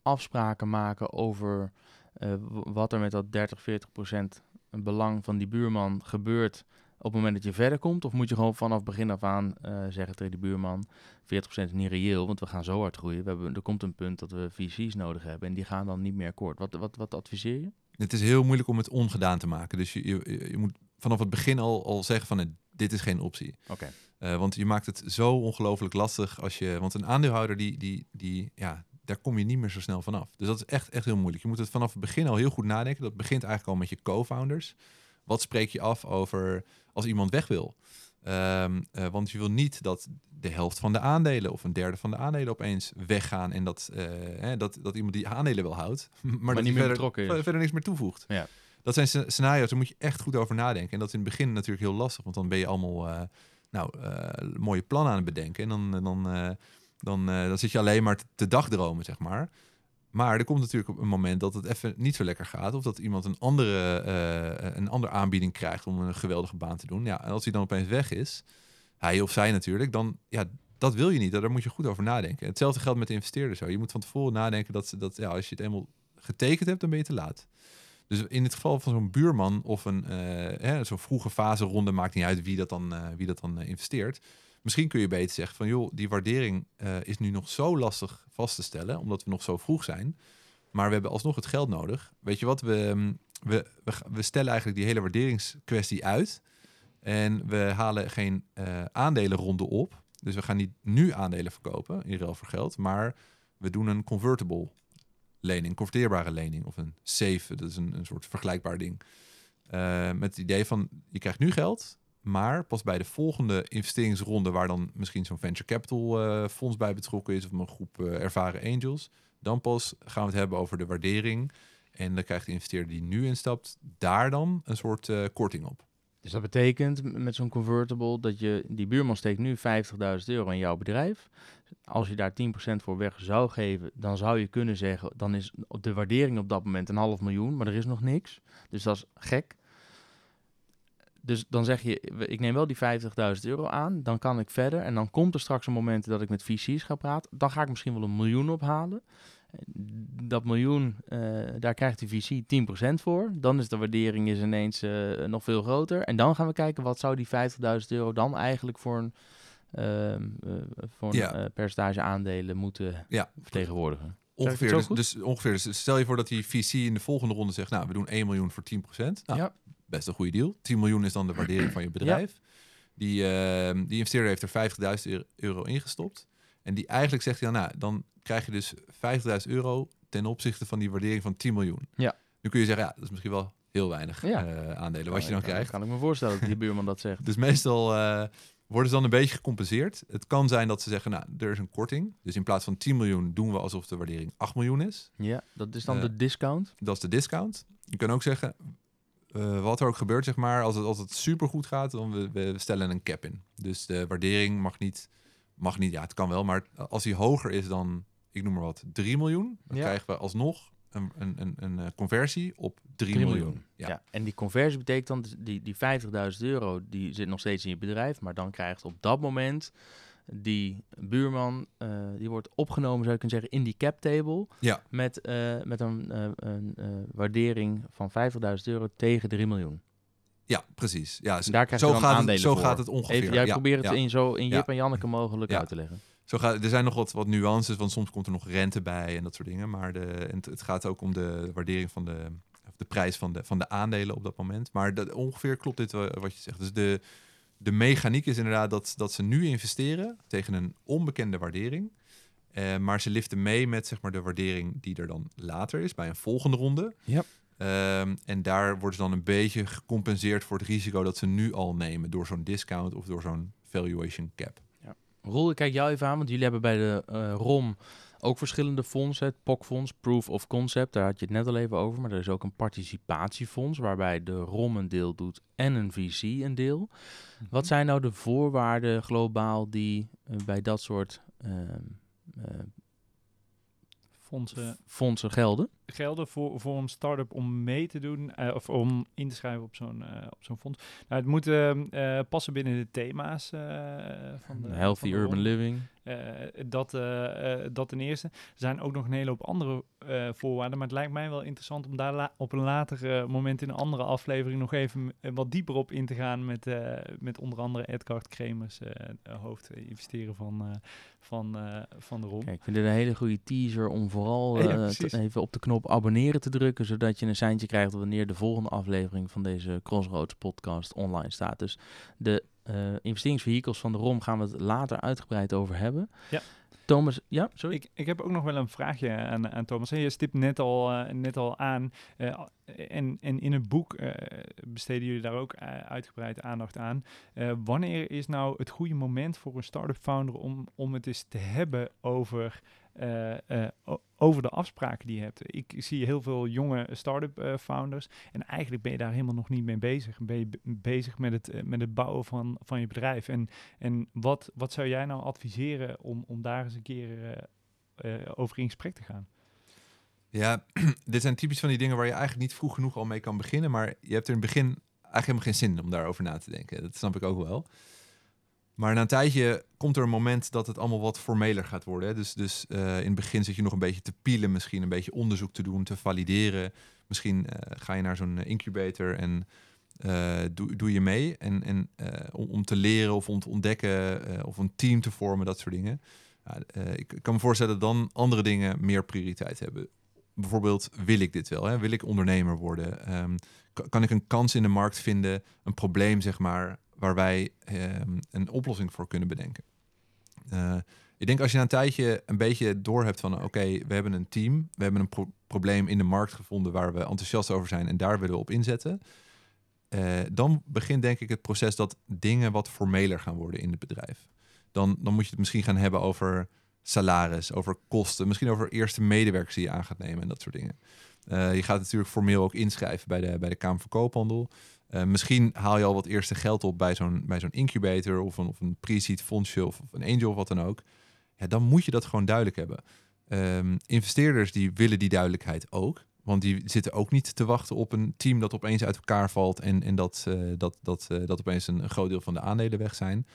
afspraken maken over eh, wat er met dat 30, 40 procent belang van die buurman gebeurt op het moment dat je verder komt? Of moet je gewoon vanaf begin af aan eh, zeggen tegen die buurman, 40 procent is niet reëel, want we gaan zo hard groeien. We hebben, er komt een punt dat we VC's nodig hebben en die gaan dan niet meer akkoord. Wat, wat, wat adviseer je? Het is heel moeilijk om het ongedaan te maken. Dus je, je, je moet vanaf het begin al, al zeggen van dit is geen optie. Oké. Eh, want je maakt het zo ongelooflijk lastig als je. Want een aandeelhouder, die, die, die, ja, daar kom je niet meer zo snel vanaf. Dus dat is echt, echt heel moeilijk. Je moet het vanaf het begin al heel goed nadenken. Dat begint eigenlijk al met je co-founders. Wat spreek je af over als iemand weg wil? Ehm, eh, want je wil niet dat de helft van de aandelen of een derde van de aandelen opeens weggaan. En dat, eh, hè, dat, dat iemand die aandelen wel houdt, maar, dat niet meer verder, is. verder niks meer toevoegt. Ja. dat zijn sce- scenario's, daar moet je echt goed over nadenken. En dat is in het begin natuurlijk heel lastig, want dan ben je allemaal eh, nou, mooie plannen aan het bedenken. En dan, dan, dan, eh, dan zit je alleen maar te, dagdromen, zeg maar. Maar er komt natuurlijk op een moment dat het even niet zo lekker gaat. Of dat iemand een andere, eh, een andere aanbieding krijgt om een geweldige baan te doen. Ja, en als hij dan opeens weg is, hij of zij natuurlijk, dan ja, dat wil je niet. Daar moet je goed over nadenken. Hetzelfde geldt met de investeerders. Zo. Je moet van tevoren nadenken dat, dat ja, als je het eenmaal getekend hebt, dan ben je te laat. Dus in het geval van zo'n buurman of een eh, zo'n vroege fase ronde, maakt niet uit wie dat dan, wie dat dan investeert. Misschien kun je beter zeggen van joh, die waardering eh, is nu nog zo lastig vast te stellen, omdat we nog zo vroeg zijn. Maar we hebben alsnog het geld nodig. Weet je wat, we, mm, we, we, stellen eigenlijk die hele waarderingskwestie uit. En we halen geen eh, aandelenronde op. Dus we gaan niet nu aandelen verkopen in ruil voor geld. Maar we doen een convertible lening, converteerbare lening. Of een safe, dat is een, een soort vergelijkbaar ding. Eh, met het idee van, je krijgt nu geld. Maar pas bij de volgende investeringsronde, waar dan misschien zo'n venture capital eh, fonds bij betrokken is, of een groep eh, ervaren angels, dan pas gaan we het hebben over de waardering. En dan krijgt de investeerder die nu instapt, daar dan een soort eh, korting op. Dus dat betekent met zo'n convertible dat je, die buurman steekt nu 50.000 euro in jouw bedrijf. Als je daar 10% voor weg zou geven, dan zou je kunnen zeggen, dan is de waardering op dat moment een half miljoen, maar er is nog niks. Dus dat is gek. Dus dan zeg je, ik neem wel die 50.000 euro aan, dan kan ik verder. En dan komt er straks een moment dat ik met VC's ga praten. Dan ga ik misschien wel een miljoen ophalen. Dat miljoen, eh, daar krijgt de VC 10% voor. Dan is de waardering is ineens eh, nog veel groter. En dan gaan we kijken, wat zou die 50.000 euro dan eigenlijk voor een, ehm, eh, voor Ja. percentage aandelen moeten Ja. vertegenwoordigen? Ongeveer, dus, dus ongeveer. Dus stel je voor dat die VC in de volgende ronde zegt, nou, we doen 1 miljoen voor 10%. Nou, Ja. Best een goede deal. 10 miljoen is dan de waardering van je bedrijf. Die, ehm, die investeerder heeft er 50.000 euro- ingestopt. En die eigenlijk zegt, ja, nou, dan krijg je dus 50.000 euro ten opzichte van die waardering van 10 miljoen. Ja. Nu kun je zeggen, ja, dat is misschien wel heel weinig Ja. eh, aandelen wat je dan kan, krijgt. Kan ik me voorstellen dat die buurman dat zegt. Dus meestal eh, worden ze dan een beetje gecompenseerd. Het kan zijn dat ze zeggen, nou, er is een korting. Dus in plaats van 10 miljoen doen we alsof de waardering 8 miljoen is. Ja, dat is dan Eh, de discount. Dat is de discount. Je kan ook zeggen, eh, wat er ook gebeurt, zeg maar, als het, als het super goed gaat, dan we, we stellen een cap in. Dus de waardering mag niet, mag niet, ja, het kan wel, maar als die hoger is dan, ik noem maar wat, 3 miljoen, dan Ja. krijgen we alsnog een, een, een, een eh, conversie op 3, 3 miljoen. miljoen. Ja. Ja. En die conversie betekent dan, dus die, die 50.000 euro, die zit nog steeds in je bedrijf, maar dan krijgt op dat moment die buurman, eh, die wordt opgenomen, zou je kunnen zeggen, in die cap table. Ja. Met, eh, met een, eh, een waardering van 50.000 euro tegen 3 miljoen. Ja, precies. Ja, zo, Daar krijg je zo dan gaat, het, aandelen zo voor. gaat het ongeveer. Even, jij ja, probeert het ja. in zo in Ja. Jip en Janneke mogelijk uit te leggen. Zo gaat, er zijn nog wat, wat nuances, want soms komt er nog rente bij en dat soort dingen. Maar de, en het, het gaat ook om de waardering van de, de prijs van de, van de aandelen op dat moment. Maar dat, ongeveer klopt dit wa- wat je zegt. Dus de, de mechaniek is inderdaad dat, dat ze nu investeren tegen een onbekende waardering. Eh, maar ze liften mee met zeg maar, de waardering die er dan later is bij een volgende ronde. Ja. Ehm, en daar worden ze dan een beetje gecompenseerd voor het risico dat ze nu al nemen door zo'n discount of door zo'n valuation cap. Roel, ik kijk jou even aan, want jullie hebben bij de eh, ROM ook verschillende fondsen. Het POC-fonds, Proof of Concept, daar had je het net al even over. Maar er is ook een participatiefonds, waarbij de ROM een deel doet en een VC een deel. Wat zijn nou de voorwaarden globaal die eh, bij dat soort ehm, eh, Fondsen fondsen gelden? Gelden voor, voor een start-up om mee te doen eh, of om in te schrijven op zo'n eh, op zo'n fonds. Nou, het moet ehm, eh, passen binnen de thema's van de Healthy van de urban living. Dat, dat ten eerste. Er zijn ook nog een hele hoop andere voorwaarden, maar het lijkt mij wel interessant om daar op een later moment in een andere aflevering nog even wat dieper op in te gaan met, met onder andere Edgard Kremers, hoofd investeren van, van, van de ROM. Kijk, ik vind dit een hele goede teaser om vooral Ja, eh, precies. te- even op abonneren te drukken, zodat je een seintje krijgt wanneer de volgende aflevering van deze Crossroads podcast online staat. Dus de eh investeringsvehikels van de ROM gaan we het later uitgebreid over hebben. Ja. Thomas, ja, sorry. Ik, ik heb ook nog wel een vraagje aan, aan Thomas. Je stipt net al, eh, net al aan. eh, en, en in het boek besteden jullie daar ook uitgebreid aandacht aan. Wanneer is nou het goede moment voor een start-up founder om, om het eens te hebben over eh, eh, over de afspraken die je hebt. Ik zie heel veel jonge start-up eh, founders en eigenlijk ben je daar helemaal nog niet mee bezig. Ben je be- bezig met het, met het bouwen van, van je bedrijf. En, en wat, wat zou jij nou adviseren om, om daar eens een keer over in gesprek te gaan? Ja, dit zijn typisch van die dingen waar je eigenlijk niet vroeg genoeg al mee kan beginnen. Maar je hebt er in het begin eigenlijk helemaal geen zin om daarover na te denken. Dat snap ik ook wel. Maar na een tijdje komt er een moment dat het allemaal wat formeler gaat worden. Hè. Dus, dus eh, in het begin zit je nog een beetje te pielen, misschien een beetje onderzoek te doen, te valideren. Misschien eh, ga je naar zo'n incubator en eh, doe, doe je mee. En, en eh, om, om te leren of om te ontdekken eh, of een team te vormen, dat soort dingen. Eh, ik kan me voorstellen dat dan andere dingen meer prioriteit hebben bijvoorbeeld, wil ik dit wel? Hè? Wil ik ondernemer worden? Ehm, ka- kan ik een kans in de markt vinden, een probleem, zeg maar, waar wij ehm, een oplossing voor kunnen bedenken? Eh, ik denk als je na een tijdje een beetje door hebt van, oké, we hebben een team, we hebben een pro- probleem in de markt gevonden waar we enthousiast over zijn en daar willen we op inzetten. eh, dan begint denk ik het proces dat dingen wat formeler gaan worden in het bedrijf. Dan, dan moet je het misschien gaan hebben over salaris, over kosten, misschien over eerste medewerkers die je aan gaat nemen en dat soort dingen. Eh, je gaat natuurlijk formeel ook inschrijven bij de, bij de Kamer van Koophandel. Eh, misschien haal je al wat eerste geld op bij zo'n, bij zo'n incubator of een, of een pre-seed fondsje of, een angel of wat dan ook. Ja, dan moet je dat gewoon duidelijk hebben. Ehm, investeerders die willen die duidelijkheid ook. Want die zitten ook niet te wachten op een team dat opeens uit elkaar valt en, en dat, eh, dat, dat, dat opeens een, groot deel van de aandelen weg zijn.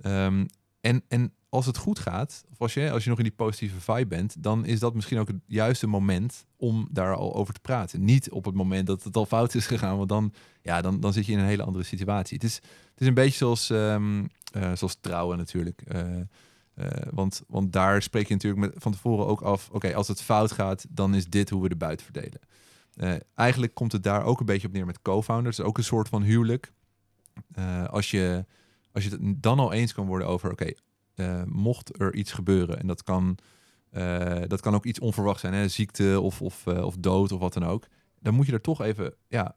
Ehm, en, en als het goed gaat, of als je, als je nog in die positieve vibe bent, dan is dat misschien ook het juiste moment om daar al over te praten. Niet op het moment dat het al fout is gegaan, want dan, ja, dan, dan zit je in een hele andere situatie. Het is, het is een beetje zoals, ehm, eh, zoals trouwen natuurlijk. Eh, eh, want, want daar spreek je natuurlijk met, van tevoren ook af, oké, als het fout gaat, dan is dit hoe we de buit verdelen. Eigenlijk komt het daar ook een beetje op neer met co-founders. Ook een soort van huwelijk. Als, je, als je het dan al eens kan worden over, oké, eh, mocht er iets gebeuren, en dat kan, eh, dat kan ook iets onverwachts zijn, hè, ziekte of, of, eh, of dood of wat dan ook, dan moet je er toch even ja,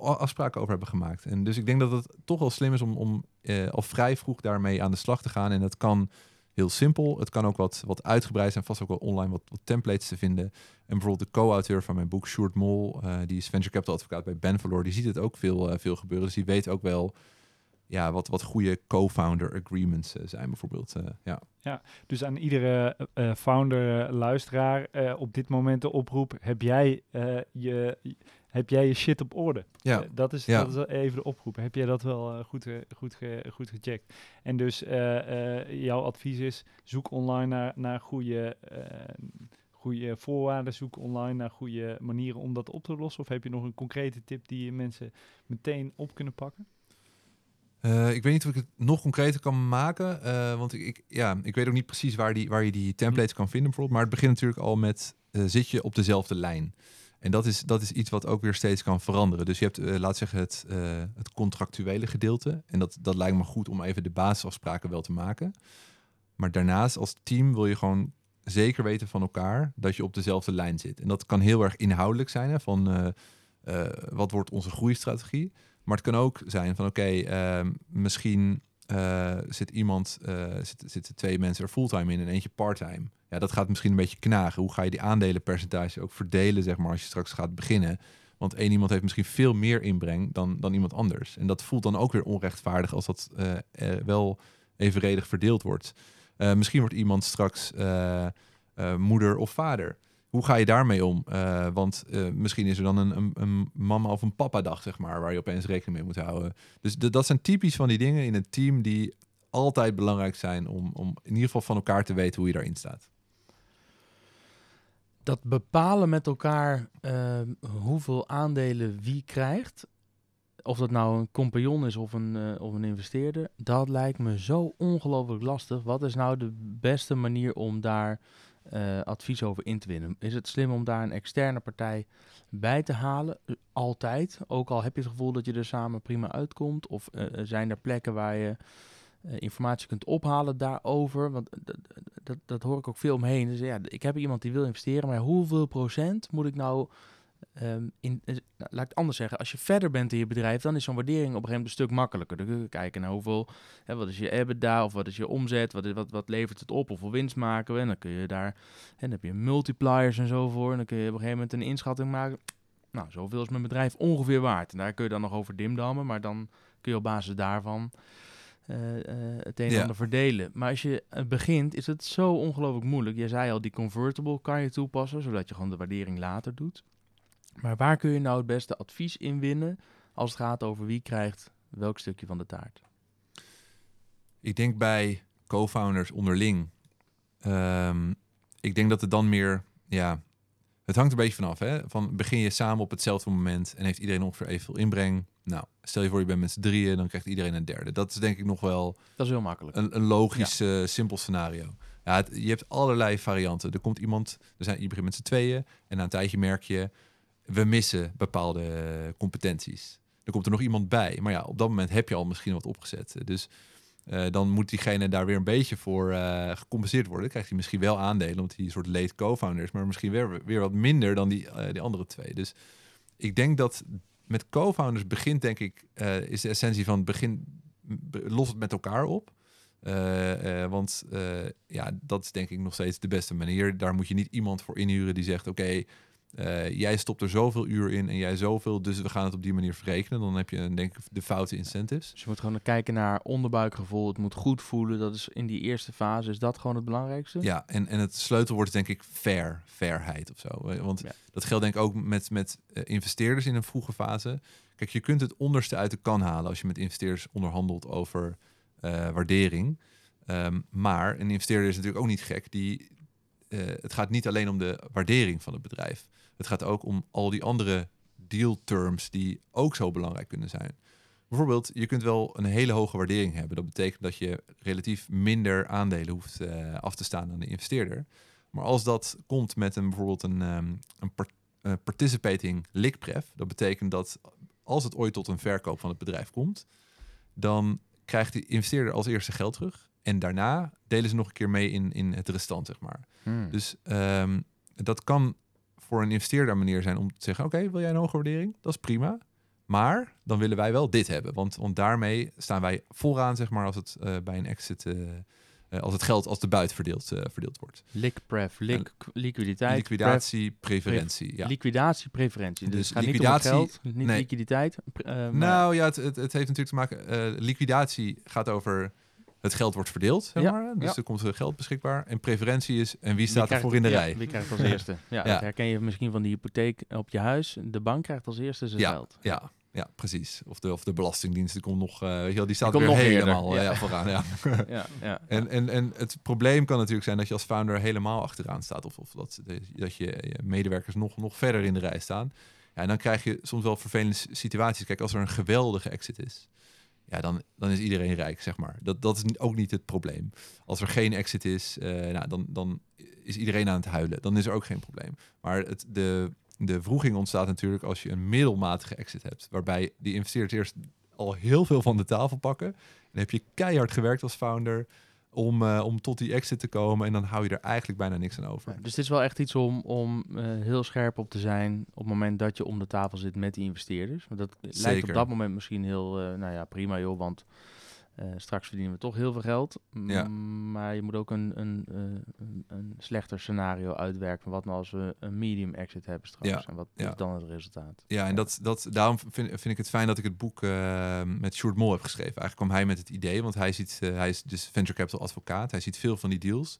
afspraken over hebben gemaakt. En dus ik denk dat het toch wel slim is om, om al vrij vroeg daarmee aan de slag te gaan. En dat kan heel simpel. Het kan ook wat, wat uitgebreid zijn, vast ook wel online wat, wat templates te vinden. En bijvoorbeeld de co-auteur van mijn boek, Sjoerd Mol, die is venture capital advocaat bij Benvalor, die ziet het ook veel, veel gebeuren. Dus die weet ook wel ja, wat, wat goede co-founder agreements eh, zijn bijvoorbeeld. eh, ja. Dus aan iedere eh, founder, luisteraar, eh, op dit moment de oproep: heb jij, je, heb jij je shit op orde? Ja. Dat, is, Ja. dat is even de oproep. Heb jij dat wel goed, goed, goed gecheckt? En dus jouw advies is: zoek online naar, naar goede, goede voorwaarden, zoek online naar goede manieren om dat op te lossen. Of heb je nog een concrete tip die je mensen meteen op kunnen pakken? Eh, ik weet niet of ik het nog concreter kan maken. eh, want ik, ja, ik weet ook niet precies waar, die, waar je die templates kan vinden bijvoorbeeld. Maar het begint natuurlijk al met, eh, zit je op dezelfde lijn? En dat is, dat is iets wat ook weer steeds kan veranderen. Dus je hebt, eh, laat zeggen, het, het contractuele gedeelte. En dat, dat lijkt me goed om even de basisafspraken wel te maken. Maar daarnaast als team wil je gewoon zeker weten van elkaar dat je op dezelfde lijn zit. En dat kan heel erg inhoudelijk zijn, hè, van wat wordt onze groeistrategie. Maar het kan ook zijn van oké, ehm, misschien eh, zit iemand, eh, zit, zitten twee mensen er fulltime in en eentje parttime. Ja, dat gaat misschien een beetje knagen. Hoe ga je die aandelenpercentage ook verdelen, zeg maar, als je straks gaat beginnen? Want één iemand heeft misschien veel meer inbreng dan, dan iemand anders. En dat voelt dan ook weer onrechtvaardig als dat eh, wel evenredig verdeeld wordt. Misschien wordt iemand straks moeder of vader. Hoe ga je daarmee om? Eh, want eh, misschien is er dan een, een, een mama of een papa dag, zeg maar, waar je opeens rekening mee moet houden. Dus dat zijn typisch van die dingen in een team die altijd belangrijk zijn om, om in ieder geval van elkaar te weten hoe je daarin staat. Dat bepalen met elkaar ehm, hoeveel aandelen wie krijgt, of dat nou een compagnon is of een, eh, of een investeerder, dat lijkt me zo ongelooflijk lastig. Wat is nou de beste manier om daar eh, advies over in te winnen? Is het slim om daar een externe partij bij te halen? Eh, Altijd. Ook al heb je het gevoel dat je er samen prima uitkomt. Of eh, zijn er plekken waar je informatie kunt ophalen daarover? Want dat, dat, dat hoor ik ook veel omheen. Dus ja, ik heb iemand die wil investeren, maar hoeveel procent moet ik nou Ehm, in, eh, nou, laat ik het anders zeggen. Als je verder bent in je bedrijf, dan is zo'n waardering op een gegeven moment een stuk makkelijker. Dan kun je kijken naar hoeveel, hè, wat is je EBITDA of wat is je omzet, wat, is- wat, wat levert het op, hoeveel winst maken we. En dan kun je daar, en dan heb je multipliers en zo voor. En dan kun je op een gegeven moment een inschatting maken. Nou, zoveel is mijn bedrijf ongeveer waard. En daar kun je dan nog over dimdammen, maar dan kun je op basis daarvan eh, eh, het een en Ja. ander verdelen. Maar als je begint, is het zo ongelooflijk moeilijk. Je zei al, die convertible kan je toepassen, zodat je gewoon de waardering later doet. Maar waar kun je nou het beste advies in winnen als het gaat over wie krijgt welk stukje van de taart? Ik denk bij co-founders onderling. ehm, ik denk dat het dan meer, ja, het hangt er een beetje vanaf. Hè? Van begin je samen op hetzelfde moment en heeft iedereen ongeveer evenveel inbreng. Nou, stel je voor je bent met z'n drieën, dan krijgt iedereen een derde. Dat is denk ik nog wel Dat is heel makkelijk. een, een logisch, eh, simpel scenario. Ja, het- je hebt allerlei varianten. Er komt iemand, er zijn, je begint met z'n tweeën en na een tijdje merk je, we missen bepaalde competenties. Er komt er nog iemand bij, maar ja, op dat moment heb je al misschien wat opgezet. Dus eh, dan moet diegene daar weer een beetje voor eh, gecompenseerd worden. Dan krijgt hij misschien wel aandelen, omdat hij een soort late co-founder is, maar misschien weer, weer wat minder dan die, eh, andere twee. Dus ik denk dat met co-founders begint, denk ik, is de essentie van begin, be- los het met elkaar op. Want ja, dat is denk ik nog steeds de beste manier. Daar moet je niet iemand voor inhuren die zegt: Oké, eh, jij stopt er zoveel uur in en jij zoveel, dus we gaan het op die manier verrekenen. Dan heb je denk ik de foute incentives. Dus je moet gewoon kijken naar onderbuikgevoel. Het moet goed voelen. Dat is in die eerste fase is dat gewoon het belangrijkste. Ja, en, en het sleutelwoord is denk ik fair, fairheid of zo. Eh, Want Ja. dat geldt denk ik ook met, met eh, investeerders in een vroege fase. Kijk, je kunt het onderste uit de kan halen als je met investeerders onderhandelt over waardering. Ehm, maar een investeerder is natuurlijk ook niet gek. Die, het gaat niet alleen om de waardering van het bedrijf. Het gaat ook om al die andere deal terms die ook zo belangrijk kunnen zijn. Bijvoorbeeld, je kunt wel een hele hoge waardering hebben. Dat betekent dat je relatief minder aandelen hoeft eh, af te staan aan de investeerder. Maar als dat komt met een, bijvoorbeeld een, ehm, een eh, participating likpref, dat betekent dat als het ooit tot een verkoop van het bedrijf komt, dan krijgt de investeerder als eerste geld terug. En daarna delen ze nog een keer mee in, in het restant, zeg maar. Hmm. Dus ehm, dat kan voor een investeerder manier zijn om te zeggen: Oké, wil jij een hoge waardering? Dat is prima. Maar dan willen wij wel dit hebben. Want, want daarmee staan wij vooraan, zeg maar, als het eh, bij een exit. eh, eh, als het geld als de buit verdeeld, verdeeld wordt. Liquidpref, liq- liquiditeit, Liquidatie, preferentie. Ja. liquidatie, preferentie. Dus, Dus het gaat liquidatie- niet om het geld, niet nee. liquiditeit. maar- Nou ja, het, het, het heeft natuurlijk te maken. liquidatie gaat over het geld wordt verdeeld, zeg Ja, maar. Dus ja. er komt er geld beschikbaar. En preferentie is en wie Wie staat er krijgt- voor in de ja, rij. Wie krijgt als eerste? Ja, Ja. Dat herken je misschien van die hypotheek op je huis. De bank krijgt als eerste zijn Ja, geld. Ja, ja, precies. Of de, of de Belastingdienst, die komt nog, eh, weet je wel, die staat weer helemaal eh, ja. ja, vooraan. Ja. Ja, ja. En, en, en het probleem kan natuurlijk zijn dat je als founder helemaal achteraan staat. Of, of dat, dat je, je medewerkers nog, nog verder in de rij staan. Ja, en dan krijg je soms wel vervelende situaties. Kijk, als er een geweldige exit is, ja, dan, dan is iedereen rijk, zeg maar. Dat, dat is ook niet het probleem. Als er geen exit is, eh, nou, dan, dan is iedereen aan het huilen. Dan is er ook geen probleem. Maar het, de, de wroeging ontstaat natuurlijk als je een middelmatige exit hebt. Waarbij die investeerders eerst al heel veel van de tafel pakken. Dan heb je keihard gewerkt als founder om, eh, om tot die exit te komen. En dan hou je er eigenlijk bijna niks aan over. Ja, dus dit is wel echt iets om, om eh, heel scherp op te zijn op het moment dat je om de tafel zit met die investeerders. Want dat lijkt op dat moment misschien heel, eh, nou ja, prima joh, want straks verdienen we toch heel veel geld. Ja. Maar je moet ook een, een slechter scenario uitwerken. Wat nou als we een medium exit hebben straks? Ja, En wat ja. is dan het resultaat? Ja, en dat, dat, daarom vind, vind ik het fijn dat ik het boek eh, met Sjoerd Mol heb geschreven. Eigenlijk kwam hij met het idee, want hij, ziet, eh, hij is dus venture capital advocaat. Hij ziet veel van die deals.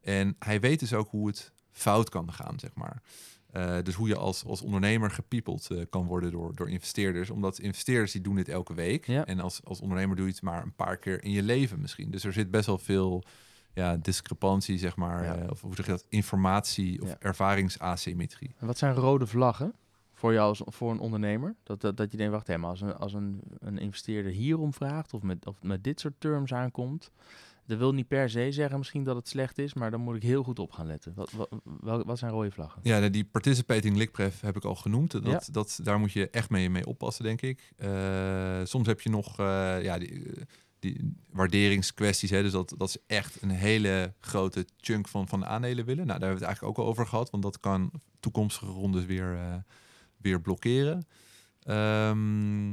En hij weet dus ook hoe het fout kan gaan, zeg maar. Eh, dus hoe je als, als ondernemer gepiepeld kan worden door, door investeerders. Omdat investeerders die doen dit elke week. Ja. En als, als ondernemer doe je het maar een paar keer in je leven misschien. Dus er zit best wel veel ja, discrepantie, zeg maar. Ja. eh, of hoe zeg je dat? Informatie of Ja. ervaringsasymmetrie. En wat zijn rode vlaggen voor jou als voor een ondernemer? Dat, dat, dat je denkt, wacht hè, maar als een, als een, een investeerder hierom vraagt of met, of met dit soort terms aankomt, dat wil niet per se zeggen misschien dat het slecht is, maar dan moet ik heel goed op gaan letten. Wat, wat, wat zijn rode vlaggen? Ja, die participating lickpref heb ik al genoemd. Dat, Ja. dat, daar moet je echt mee, mee oppassen, denk ik. Eh, soms heb je nog eh, ja, die, die waarderingskwesties. Hè, dus dat, dat is echt een hele grote chunk van, van de aandelen willen. Nou, daar hebben we het eigenlijk ook al over gehad. Want dat kan toekomstige rondes weer, eh, weer blokkeren. Ehm,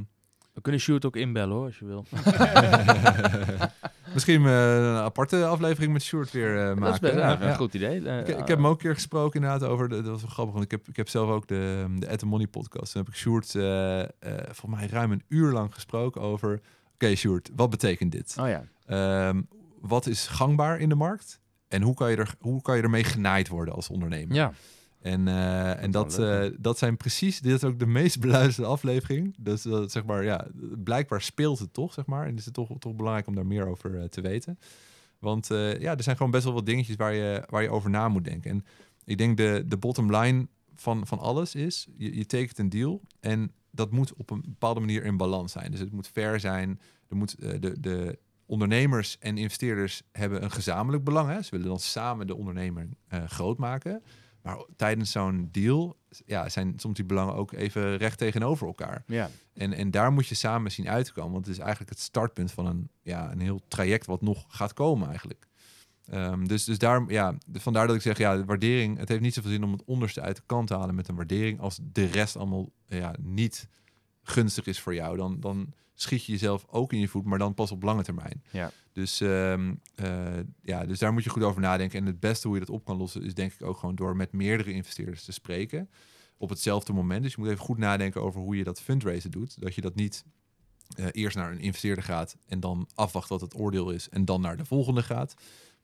We kunnen Sjoerd ook inbellen hoor, als je wil. misschien eh, een aparte aflevering met Sjoerd weer eh, maken. Dat is best ja, Ja, een goed idee. Ik, ik heb hem ook een keer gesproken inderdaad over, de, dat was wel grappig, want ik heb, ik heb zelf ook de, de At The Money podcast. Toen heb ik Sjoerd eh, volgens mij ruim een uur lang gesproken over, oké Sjoerd, wat betekent dit? Oh ja. Ehm, wat is gangbaar in de markt? En hoe kan je, er, hoe kan je ermee genaaid worden als ondernemer? Ja. En, eh, en Dat dat, wel leuk, eh, dat zijn precies, dit is ook de meest beluisterde aflevering. Dus dat, zeg maar, ja, blijkbaar speelt het toch, zeg maar. En is het toch, toch belangrijk om daar meer over eh, te weten. Want eh, ja, er zijn gewoon best wel wat dingetjes waar je, waar je over na moet denken. En ik denk de, de bottom line van, van alles is, je, je tekent een deal en dat moet op een bepaalde manier in balans zijn. Dus het moet fair zijn. Er moet, eh, de, de ondernemers en investeerders hebben een gezamenlijk belang. Hè? Ze willen dan samen de ondernemer eh, groot maken. Maar tijdens zo'n deal ja, zijn soms die belangen ook even recht tegenover elkaar. Ja. En, en daar moet je samen zien uit te komen. Want het is eigenlijk het startpunt van een, ja, een heel traject wat nog gaat komen eigenlijk. Ehm, dus, dus daar, ja, vandaar dat ik zeg, ja, de waardering, het heeft niet zoveel zin om het onderste uit de kant te halen met een waardering als de rest allemaal ja, niet gunstig is voor jou. Dan, dan schiet je jezelf ook in je voet, maar dan pas op lange termijn. Ja. Dus, ehm, eh, ja, dus daar moet je goed over nadenken. En het beste hoe je dat op kan lossen is denk ik ook gewoon door met meerdere investeerders te spreken op hetzelfde moment. Dus je moet even goed nadenken over hoe je dat fundraisen doet. Dat je dat niet eh, eerst naar een investeerder gaat en dan afwacht wat het oordeel is en dan naar de volgende gaat.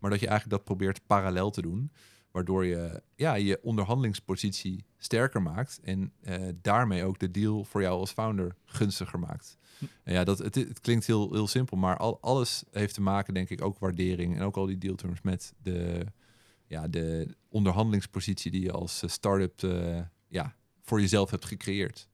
Maar dat je eigenlijk dat probeert parallel te doen. Waardoor je ja, je onderhandelingspositie sterker maakt. En eh, daarmee ook de deal voor jou als founder gunstiger maakt. En ja, dat, het, het klinkt heel, heel simpel, maar al, alles heeft te maken, denk ik, ook waardering en ook al die dealterms met de, ja, de onderhandelingspositie die je als eh, start-up eh, ja, voor jezelf hebt gecreëerd.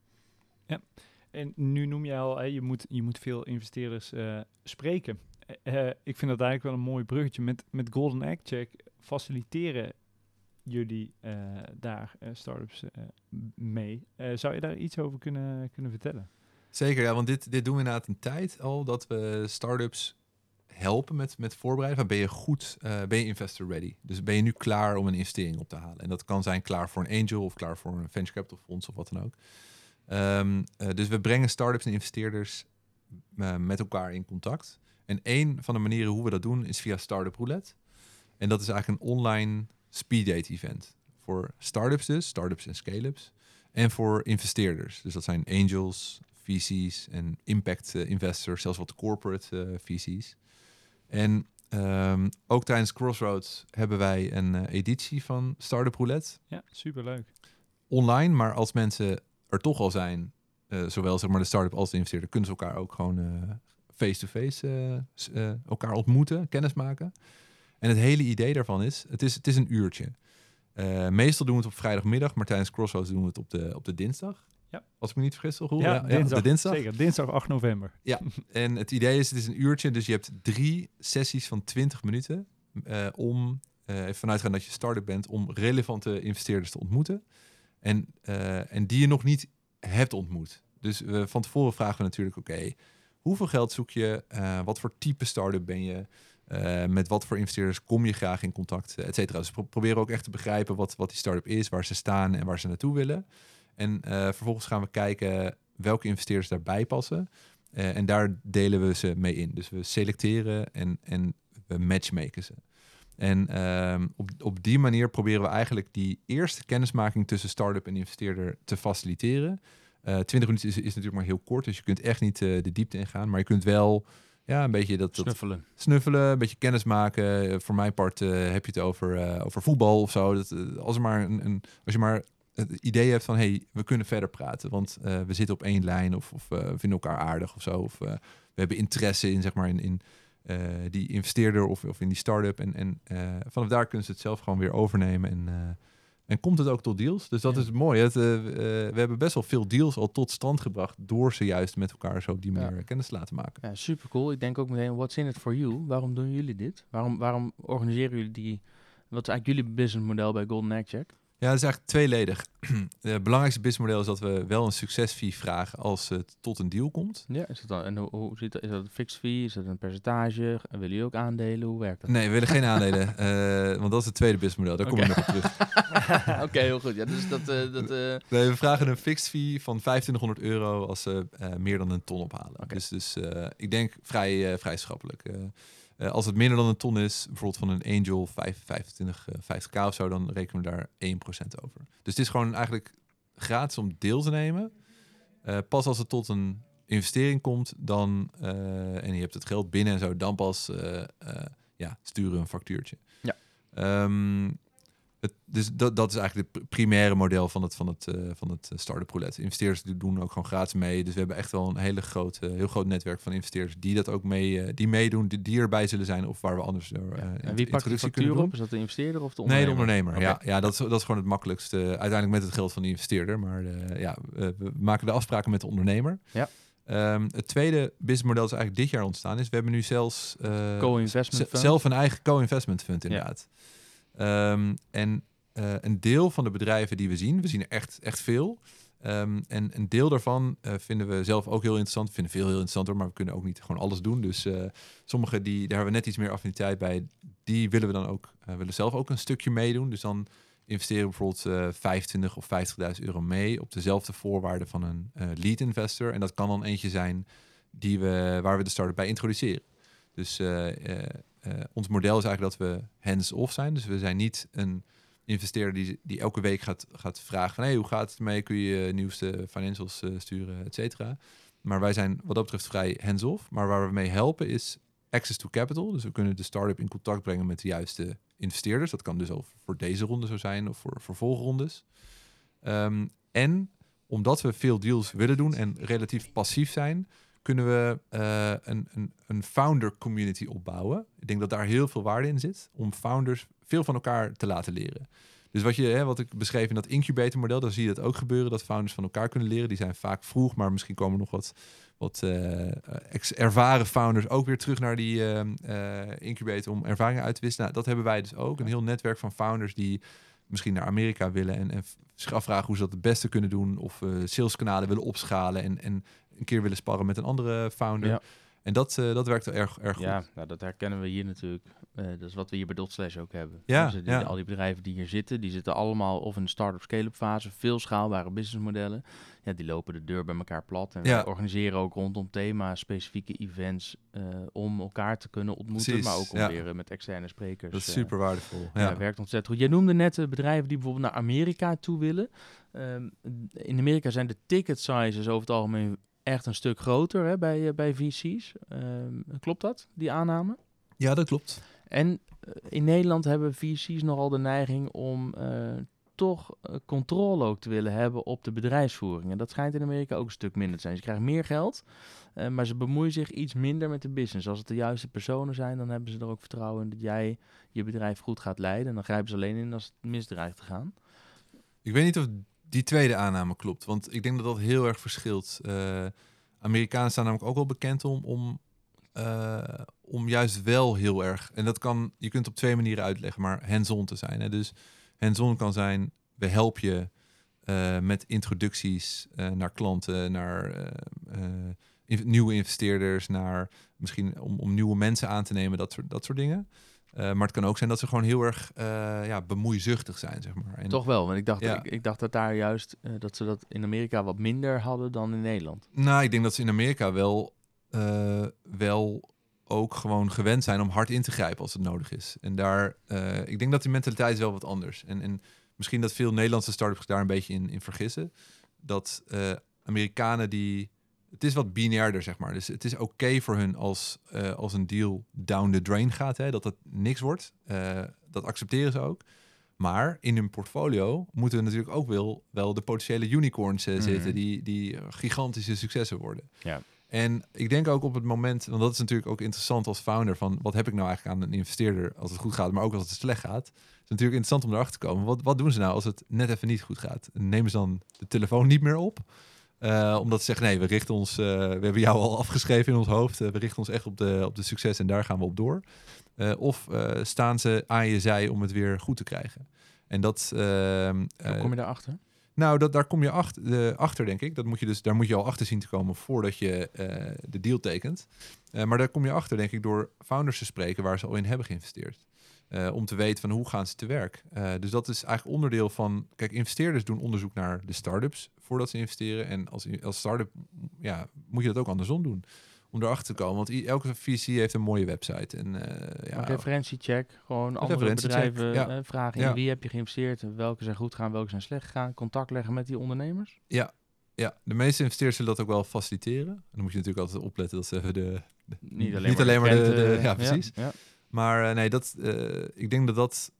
En nu noem je al, hè, je, moet, je moet veel investeerders eh, spreken. Eh, eh, ik vind dat eigenlijk wel een mooi bruggetje. Met, met Golden Egg Check faciliteren jullie eh, daar eh, startups mee. Zou je daar iets over kunnen, kunnen vertellen? Zeker, ja, want dit, dit doen we inderdaad een tijd al, dat we startups helpen met, met voorbereiden. Ben je goed, ben je investor ready? Dus ben je nu klaar om een investering op te halen? En dat kan zijn klaar voor een angel of klaar voor een venture capital fonds of wat dan ook. Ehm, eh, dus we brengen startups en investeerders met elkaar in contact. En een van de manieren hoe we dat doen is via Startup Roulette. En dat is eigenlijk een online speed date event. Voor startups dus, startups en scale-ups. En voor investeerders. Dus dat zijn angels, VC's en impact eh, investors, zelfs wat corporate eh, VC's. En ehm, ook tijdens Crossroads hebben wij een eh, editie van Startup Roulette. Ja, superleuk. Online, maar als mensen er toch al zijn, zowel zeg maar de start-up als de investeerder, kunnen ze elkaar ook gewoon face-to-face eh, eh, elkaar ontmoeten, kennis maken. En het hele idee daarvan is, het is, het is een uurtje. Eh, meestal doen we het op vrijdagmiddag, maar tijdens Crossroads doen we het op de, op de dinsdag. Ja. Als ik me niet vergis, toch? Roel? Ja, dinsdag, de dinsdag. Zeker, dinsdag 8 november. En het idee is, het is een uurtje, dus je hebt drie sessies van 20 minuten om, eh even vanuitgaan dat je start-up bent, om relevante investeerders te ontmoeten. En, en die je nog niet hebt ontmoet. Dus eh, van tevoren vragen we natuurlijk, oké, hoeveel geld zoek je? Eh, wat voor type start-up ben je? Eh, met wat voor investeerders kom je graag in contact, et cetera. Dus we pro- proberen ook echt te begrijpen wat, wat die start-up is, waar ze staan en waar ze naartoe willen. En eh, vervolgens gaan we kijken welke investeerders daarbij passen. En daar delen we ze mee in. Dus we selecteren en, en we matchmaken ze. En ehm, op, op die manier proberen we eigenlijk die eerste kennismaking tussen start-up en investeerder te faciliteren. Eh 20 minuten is, is natuurlijk maar heel kort, dus je kunt echt niet eh, de diepte ingaan. Maar je kunt wel ja, een beetje dat, dat Snuffelen. snuffelen, een beetje kennis maken. Eh, voor mijn part eh, heb je het over, eh, over voetbal of zo. Dat, eh, als, er maar een, een, als je maar het idee hebt van, hey, we kunnen verder praten. Want eh, we zitten op één lijn of, of eh, we vinden elkaar aardig of zo. Of eh, we hebben interesse in, zeg maar, in, in eh, die investeerder of, of in die start-up. En, en eh, vanaf daar kunnen ze het zelf gewoon weer overnemen. En, eh, en komt het ook tot deals. Dus dat Ja. is mooi. Het, eh, eh, we hebben best wel veel deals al tot stand gebracht... door ze juist met elkaar zo op die manier Ja. kennis te laten maken. Ja, super cool. Ik denk ook meteen, what's in it for you? Waarom doen jullie dit? Waarom, waarom organiseren jullie die... Wat is eigenlijk jullie businessmodel bij Golden Egg Check? Ja, dat is eigenlijk tweeledig. Het belangrijkste businessmodel is dat we wel een succesfee vragen als het tot een deal komt. Ja, is dat dan, en hoe, hoe zit dat? Is dat een fixed fee? Is dat een percentage? Willen jullie ook aandelen? Hoe werkt dat? Nee, we willen geen aandelen, eh, want dat is het tweede businessmodel. Daar kom Oké. ik nog op terug. oké, heel goed. Ja, dus dat... eh, dat eh, Nee, we vragen een fixed fee van 2500 euro als ze meer dan een ton ophalen. Dus, dus ik denk vrij, vrij schappelijk. Eh, als het minder dan een ton is, bijvoorbeeld van een Angel 5, 25, eh, 50k of zo, dan rekenen we daar 1% over. Dus het is gewoon eigenlijk gratis om deel te nemen. Eh, pas als het tot een investering komt, dan eh, en je hebt het geld binnen en zo, dan pas ja, sturen we een factuurtje. Ja. Ehm, het, dus dat, dat is eigenlijk het pr- primaire model van het, van het, eh, van het eh, start-up roulette. Investeerders doen ook gewoon gratis mee. Dus we hebben echt wel een hele grote, heel groot netwerk van investeerders die dat ook mee, eh, die meedoen, die, die erbij zullen zijn of waar we anders door, ja. En wie pakt de factuur doen. op? Is dat de investeerder of de Nee, ondernemer? de ondernemer. Ja, ja dat, is, dat is gewoon het makkelijkste. Uiteindelijk met het geld van de investeerder. Maar ja, we, maken de afspraken met de ondernemer. Ja. Ehm, het tweede businessmodel is eigenlijk dit jaar ontstaan. Is we hebben nu zelfs Co-investment zelf een eigen co-investment fund Ja. Ehm, en eh, een deel van de bedrijven die we zien, we zien er echt, echt veel. Ehm, en een deel daarvan eh, vinden we zelf ook heel interessant. We vinden veel heel interessant maar we kunnen ook niet gewoon alles doen. Dus eh, sommige die, daar hebben we net iets meer affiniteit bij. Die willen we dan ook, willen zelf ook een stukje meedoen. Dus dan investeren we bijvoorbeeld eh 25 of 50.000 euro mee op dezelfde voorwaarden van een lead investor. En dat kan dan eentje zijn die we, waar we de start-up bij introduceren. Dus ons model is eigenlijk dat we hands-off zijn. Dus we zijn niet een investeerder die, die elke week gaat, gaat vragen van... hey, hoe gaat het mee? Kun je nieuwste financials eh, sturen, et cetera. Maar wij zijn wat dat betreft vrij hands-off. Maar waar we mee helpen is access to capital. Dus we kunnen de start-up in contact brengen met de juiste investeerders. Dat kan dus al voor deze ronde zo zijn of voor vervolgrondes. Ehm, en omdat we veel deals willen doen en relatief passief zijn, kunnen we eh, een, een, een founder community opbouwen. Ik denk dat daar heel veel waarde in zit om founders veel van elkaar te laten leren. Dus wat, je, hè, wat ik beschreef in dat incubator model, dan zie je dat ook gebeuren, dat founders van elkaar kunnen leren. Die zijn vaak vroeg, maar misschien komen nog wat, wat ex- ervaren founders ook weer terug naar die eh, incubator om ervaringen uit te wisselen. Nou, dat hebben wij dus ook. Een heel netwerk van founders die misschien naar Amerika willen en, en zich afvragen hoe ze dat het beste kunnen doen. Of eh, saleskanalen willen opschalen en, en een keer willen sparren met een andere founder. Ja. En dat, eh, dat werkt wel erg, erg goed. Ja, nou, dat herkennen we hier natuurlijk. Eh, dat is wat we hier bij Dotslash ook hebben. Ja, Dus, die- ja. Al die bedrijven die hier zitten, die zitten allemaal of in de start-up scale-up fase, veel schaalbare businessmodellen. Ja, die lopen de deur bij elkaar plat. En Ja. wij organiseren ook rondom thema specifieke events eh, om elkaar te kunnen ontmoeten, Precies, maar ook om ja. weer met externe sprekers. Dat is super waardevol. Ja, werkt ontzettend goed. Jij noemde net bedrijven die bijvoorbeeld naar Amerika toe willen. Ehm, in Amerika zijn de ticket sizes over het algemeen echt een stuk groter hè, bij, eh, bij VC's. Ehm, klopt dat, die aanname? ja, dat klopt. En eh, in Nederland hebben VC's nogal de neiging om eh, toch controle ook te willen hebben op de bedrijfsvoering. En dat schijnt in Amerika ook een stuk minder te zijn. Ze krijgen meer geld, maar ze bemoeien zich iets minder met de business. Als het de juiste personen zijn, dan hebben ze er ook vertrouwen in dat jij je bedrijf goed gaat leiden. En dan grijpen ze alleen in als het misdreigt te gaan. Ik weet niet of die tweede aanname klopt, want ik denk dat dat heel erg verschilt. Eh, Amerikanen staan namelijk ook wel bekend om, om, eh, om juist wel heel erg, en dat kan, je kunt op twee manieren uitleggen, maar hands-on te zijn. Hè? Dus hands-on kan zijn, we helpen je eh, met introducties naar klanten, naar nieuwe investeerders, naar misschien om, om nieuwe mensen aan te nemen, dat soort, dat soort dingen. Eh, maar het kan ook zijn dat ze gewoon heel erg eh, ja, bemoeizuchtig zijn, zeg maar. En, Toch wel, want ik dacht, Ja. ik, ik dacht dat daar juist eh, dat ze dat in Amerika wat minder hadden dan in Nederland. Nou, ik denk dat ze in Amerika wel, wel ook gewoon gewend zijn om hard in te grijpen als het nodig is. En daar, ik denk dat die mentaliteit is wel wat anders. En, en misschien dat veel Nederlandse startups daar een beetje in, in vergissen. Dat Amerikanen die, het is wat binairder zeg maar. Dus het is oké voor hun als, eh, als een deal down the drain gaat, hè, dat het niks wordt. Eh, dat accepteren ze ook. Maar in hun portfolio moeten natuurlijk ook wel, wel de potentiële unicorns eh, Mhm. zitten, die, die gigantische successen worden. Ja. En ik denk ook op het moment, want dat is natuurlijk ook interessant als founder, van wat heb ik nou eigenlijk aan een investeerder als het goed gaat, maar ook als het slecht gaat. Het is natuurlijk interessant om erachter te komen. Wat, wat doen ze nou als het net even niet goed gaat? Nemen ze dan de telefoon niet meer op? Eh, omdat ze zeggen, nee, we richten ons, eh, we hebben jou al afgeschreven in ons hoofd. Eh, we richten ons echt op de, op de succes en daar gaan we op door. Of staan ze aan je zij om het weer goed te krijgen? En dat... Hoe kom je daarachter? nou, dat, daar kom je achter, achter, denk ik. Dat moet je dus, daar moet je al achter zien te komen voordat je de deal tekent. Maar daar kom je achter, denk ik, door founders te spreken waar ze al in hebben geïnvesteerd. Eh, om te weten van hoe gaan ze te werk. Uh, dus dat is eigenlijk onderdeel van... Kijk, investeerders doen onderzoek naar de start-ups voordat ze investeren. En als, als start-up ja, moet je dat ook andersom doen. Om erachter te komen. Want elke visie heeft een mooie website. En, uh, ja, referentiecheck. Gewoon andere bedrijven ja. vragen. In wie heb je geïnvesteerd? Welke zijn goed gaan, welke zijn slecht gegaan? Contact leggen met die ondernemers? Ja, ja, de meeste investeerders zullen dat ook wel faciliteren. dan moet je natuurlijk altijd opletten dat ze de... niet alleen niet maar, alleen maar de, de, Ja, precies. Ja, Maar uh, nee, dat, uh, ik denk dat dat...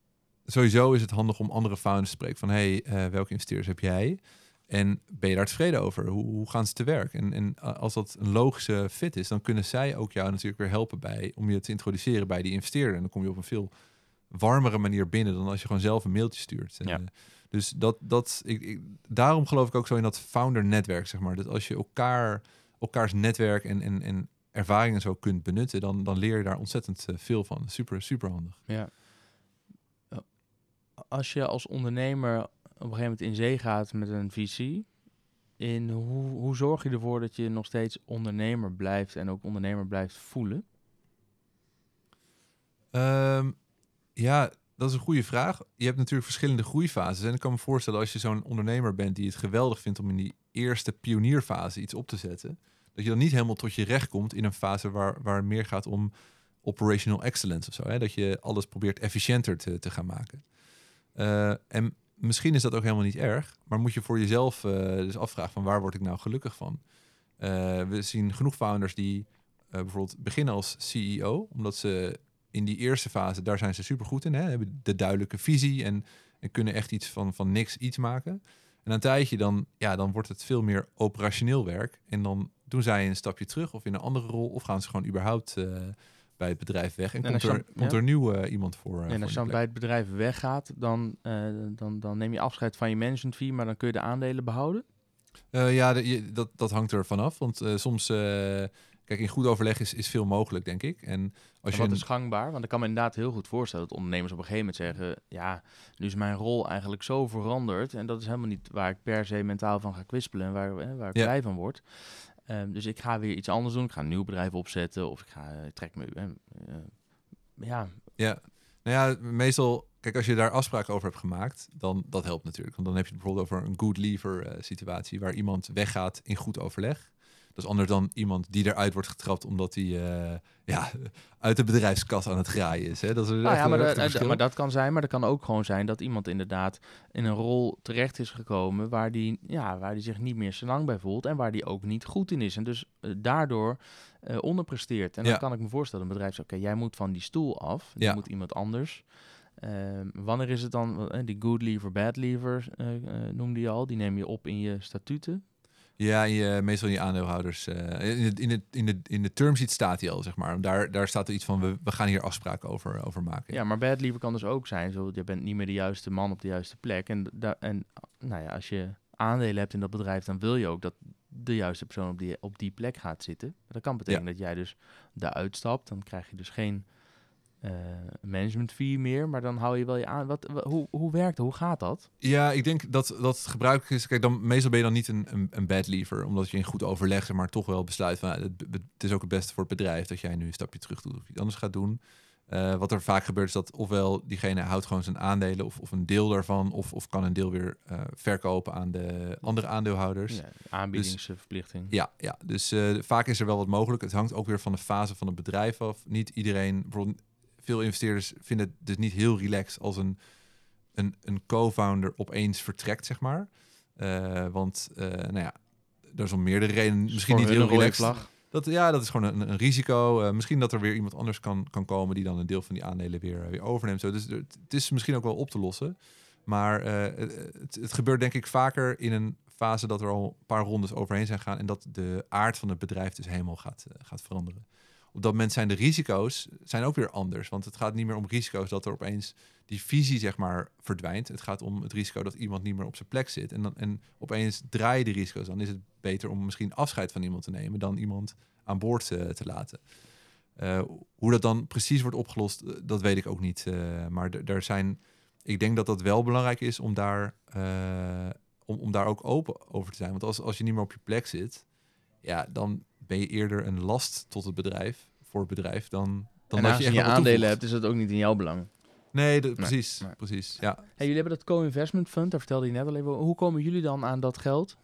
Sowieso is het handig om andere founders te spreken. Van, hey, uh, welke investeerders heb jij? En ben je daar tevreden over? Hoe, hoe gaan ze te werk? En, en als dat een logische fit is, dan kunnen zij ook jou natuurlijk weer helpen bij... om je te introduceren bij die investeerder. En dan kom je op een veel warmere manier binnen... dan als je gewoon zelf een mailtje stuurt. En, ja. Dus dat, dat, ik, ik, daarom geloof ik ook zo in dat founder-netwerk, zeg maar. Dat als je elkaar, elkaars netwerk en, en, en ervaringen zo kunt benutten, dan, dan leer je daar ontzettend eh, veel van. Super, super handig. Ja. Als je als ondernemer op een gegeven moment in zee gaat met een visie, in hoe, hoe zorg je ervoor dat je nog steeds ondernemer blijft en ook ondernemer blijft voelen? Um, ja, dat is een goede vraag. Je hebt natuurlijk verschillende groeifases. En ik kan me voorstellen als je zo'n ondernemer bent die het geweldig vindt om in die eerste pionierfase iets op te zetten, dat je dan niet helemaal tot je recht komt in een fase waar, waar meer gaat om operational excellence of zo. Hè? Dat je alles probeert efficiënter te, te gaan maken. Uh, en misschien is dat ook helemaal niet erg, maar moet je voor jezelf uh, dus afvragen van waar word ik nou gelukkig van? Uh, we zien genoeg founders die bijvoorbeeld beginnen als CEO, omdat ze in die eerste fase, daar zijn ze super goed in. Hè? Hebben de duidelijke visie en, en kunnen echt iets van, van niks iets maken. En een tijdje dan, ja, dan wordt het veel meer operationeel werk. En dan doen zij een stapje terug of in een andere rol. Of gaan ze gewoon überhaupt uh, bij het bedrijf weg. En, en komt, er, komt er nieuw uh, iemand voor. Uh, en als je dan bij het bedrijf weggaat, dan, dan, dan neem je afscheid van je management fee. Maar dan kun je de aandelen behouden? ja, de, je, dat, dat hangt er vanaf. Want soms Kijk, in goed overleg is, is veel mogelijk, denk ik. En als je wat is gangbaar? Want ik kan me inderdaad heel goed voorstellen dat ondernemers op een gegeven moment zeggen: Ja, nu is mijn rol eigenlijk zo veranderd. En dat is helemaal niet waar ik per se mentaal van ga kwispelen en waar, hè, waar ik blij van word. Um, dus ik ga weer iets anders doen. Ik ga een nieuw bedrijf opzetten of ik ga ik trek me. Uh, ja. Ja. Nou ja, meestal, kijk, als je daar afspraken over hebt gemaakt, dan dat helpt natuurlijk. Want dan heb je het bijvoorbeeld over een good lever situatie waar iemand weggaat in goed overleg. Dat is anders dan iemand die eruit wordt getrapt omdat hij uh, ja, uit de bedrijfskas aan het graaien is. Hè? Dat is nou ja, maar, dat, maar dat kan zijn. Maar dat kan ook gewoon zijn dat iemand inderdaad in een rol terecht is gekomen waar die, ja, waar die zich niet meer zo lang bij voelt en waar die ook niet goed in is. En dus uh, daardoor uh, onderpresteert. En dan kan ik me voorstellen, een bedrijf zegt, oké, jij moet van die stoel af. Je moet iemand anders. Uh, wanneer is het dan, die good lever, bad lever noemde je al, die neem je op in je statuten. Ja, je, meestal in je aandeelhouders. Uh, in, de, in, de, in, de, in de term sheet staat hij al, zeg maar. Daar, daar staat er iets van, we, we gaan hier afspraken over, over maken. Ja, maar bad liever kan dus ook zijn, zo, je bent niet meer de juiste man op de juiste plek. En, da, en nou ja, als je aandelen hebt in dat bedrijf, dan wil je ook dat de juiste persoon op die, op die plek gaat zitten. Dat kan betekenen dat jij dus daaruit stapt. Dan krijg je dus geen uh, management fee meer, maar dan hou je wel je aan. Wat, hoe, hoe werkt dat? Hoe gaat dat? Ja, ik denk dat, dat het gebruikelijk is. Kijk, dan meestal ben je dan niet een, een, een bad lever, omdat je in goed overleg, maar toch wel besluit van het, het, is ook het beste voor het bedrijf dat jij nu een stapje terug doet of iets anders gaat doen. Uh, wat er vaak gebeurt is dat ofwel diegene houdt gewoon zijn aandelen of, of een deel daarvan, of, of kan een deel weer uh, verkopen aan de andere aandeelhouders. Ja, aanbiedingsverplichting. Dus, ja, ja, dus vaak is er wel wat mogelijk. Het hangt ook weer van de fase van het bedrijf af. Niet iedereen, bijvoorbeeld veel investeerders vinden het dus niet heel relaxed als een, een, een co-founder opeens vertrekt, zeg maar. Uh, want, uh, nou ja, er is om meerdere redenen misschien niet heel relaxed. Dat, ja, dat is gewoon een, een risico. Uh, misschien dat er weer iemand anders kan, kan komen die dan een deel van die aandelen weer, weer overneemt. Zo. Dus het is misschien ook wel op te lossen. Maar het, het, gebeurt denk ik vaker in een fase dat er al een paar rondes overheen zijn gaan en dat de aard van het bedrijf dus helemaal gaat, gaat veranderen op dat moment zijn de risico's zijn ook weer anders. Want het gaat niet meer om risico's dat er opeens die visie zeg maar verdwijnt. Het gaat om het risico dat iemand niet meer op zijn plek zit. En, dan, en opeens draaien die risico's. Dan is het beter om misschien afscheid van iemand te nemen dan iemand aan boord uh, te laten. Uh, hoe dat dan precies wordt opgelost, eh, dat weet ik ook niet. Maar er zijn, ik denk dat dat wel belangrijk is om daar, om, om daar ook open over te zijn. Want als, als je niet meer op je plek zit, ja, dan ben je eerder een last tot het bedrijf, voor het bedrijf, dan, dan en dat je echt je aandelen hebt, is dat ook niet in jouw belang. Nee, de- precies. nee. precies. Ja. Hey, jullie hebben dat co-investment fund, daar vertelde je net al even. Hoe komen jullie dan aan dat geld?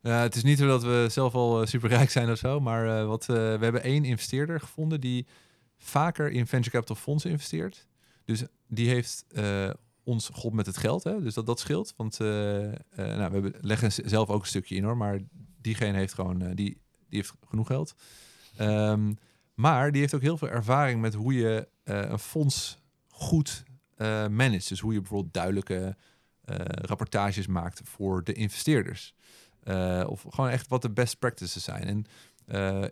Ja, het is niet zo dat we zelf al eh, superrijk zijn of zo, maar eh, wat, eh, we hebben één investeerder gevonden die vaker in venture capital fondsen investeert. Dus die heeft eh, ons geholpen met het geld, hè? dus dat, dat scheelt. Want eh, eh, nou, we hebben, leggen zelf ook een stukje in hoor, maar diegene heeft gewoon, eh, die, die heeft genoeg geld. Ehm, maar die heeft ook heel veel ervaring met hoe je eh, een fonds goed eh managt. Dus hoe je bijvoorbeeld duidelijke eh, rapportages maakt voor de investeerders. Of gewoon echt wat de best practices zijn. En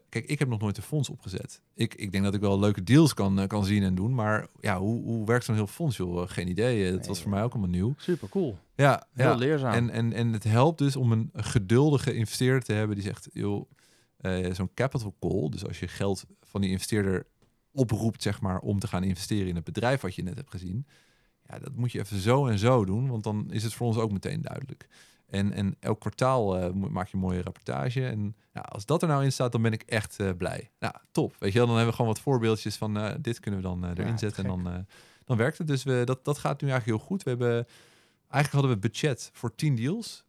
kijk, ik heb nog nooit een fonds opgezet. Ik, ik denk dat ik wel leuke deals kan, kan zien en doen. Maar ja, hoe, hoe werkt zo'n heel fonds? Joh? Geen idee. Het Nee, was voor mij ook allemaal nieuw. Super cool. Ja, Heel ja. leerzaam. En, en, en het helpt dus om een geduldige investeerder te hebben die zegt, joh, eh, zo'n capital call, dus als je geld van die investeerder oproept, zeg maar, om te gaan investeren in het bedrijf wat je net hebt gezien, ja, dat moet je even zo en zo doen, want dan is het voor ons ook meteen duidelijk. En, en elk kwartaal mo- maak je een mooie rapportage. En ja, als dat er nou in staat, dan ben ik echt eh, blij. Nou, top. Weet je wel, dan hebben we gewoon wat voorbeeldjes van dit kunnen we dan erin Ja, zetten. En dan, dan werkt het. Dus we, dat, dat gaat nu eigenlijk heel goed. We hebben, eigenlijk hadden we budget voor 10 deals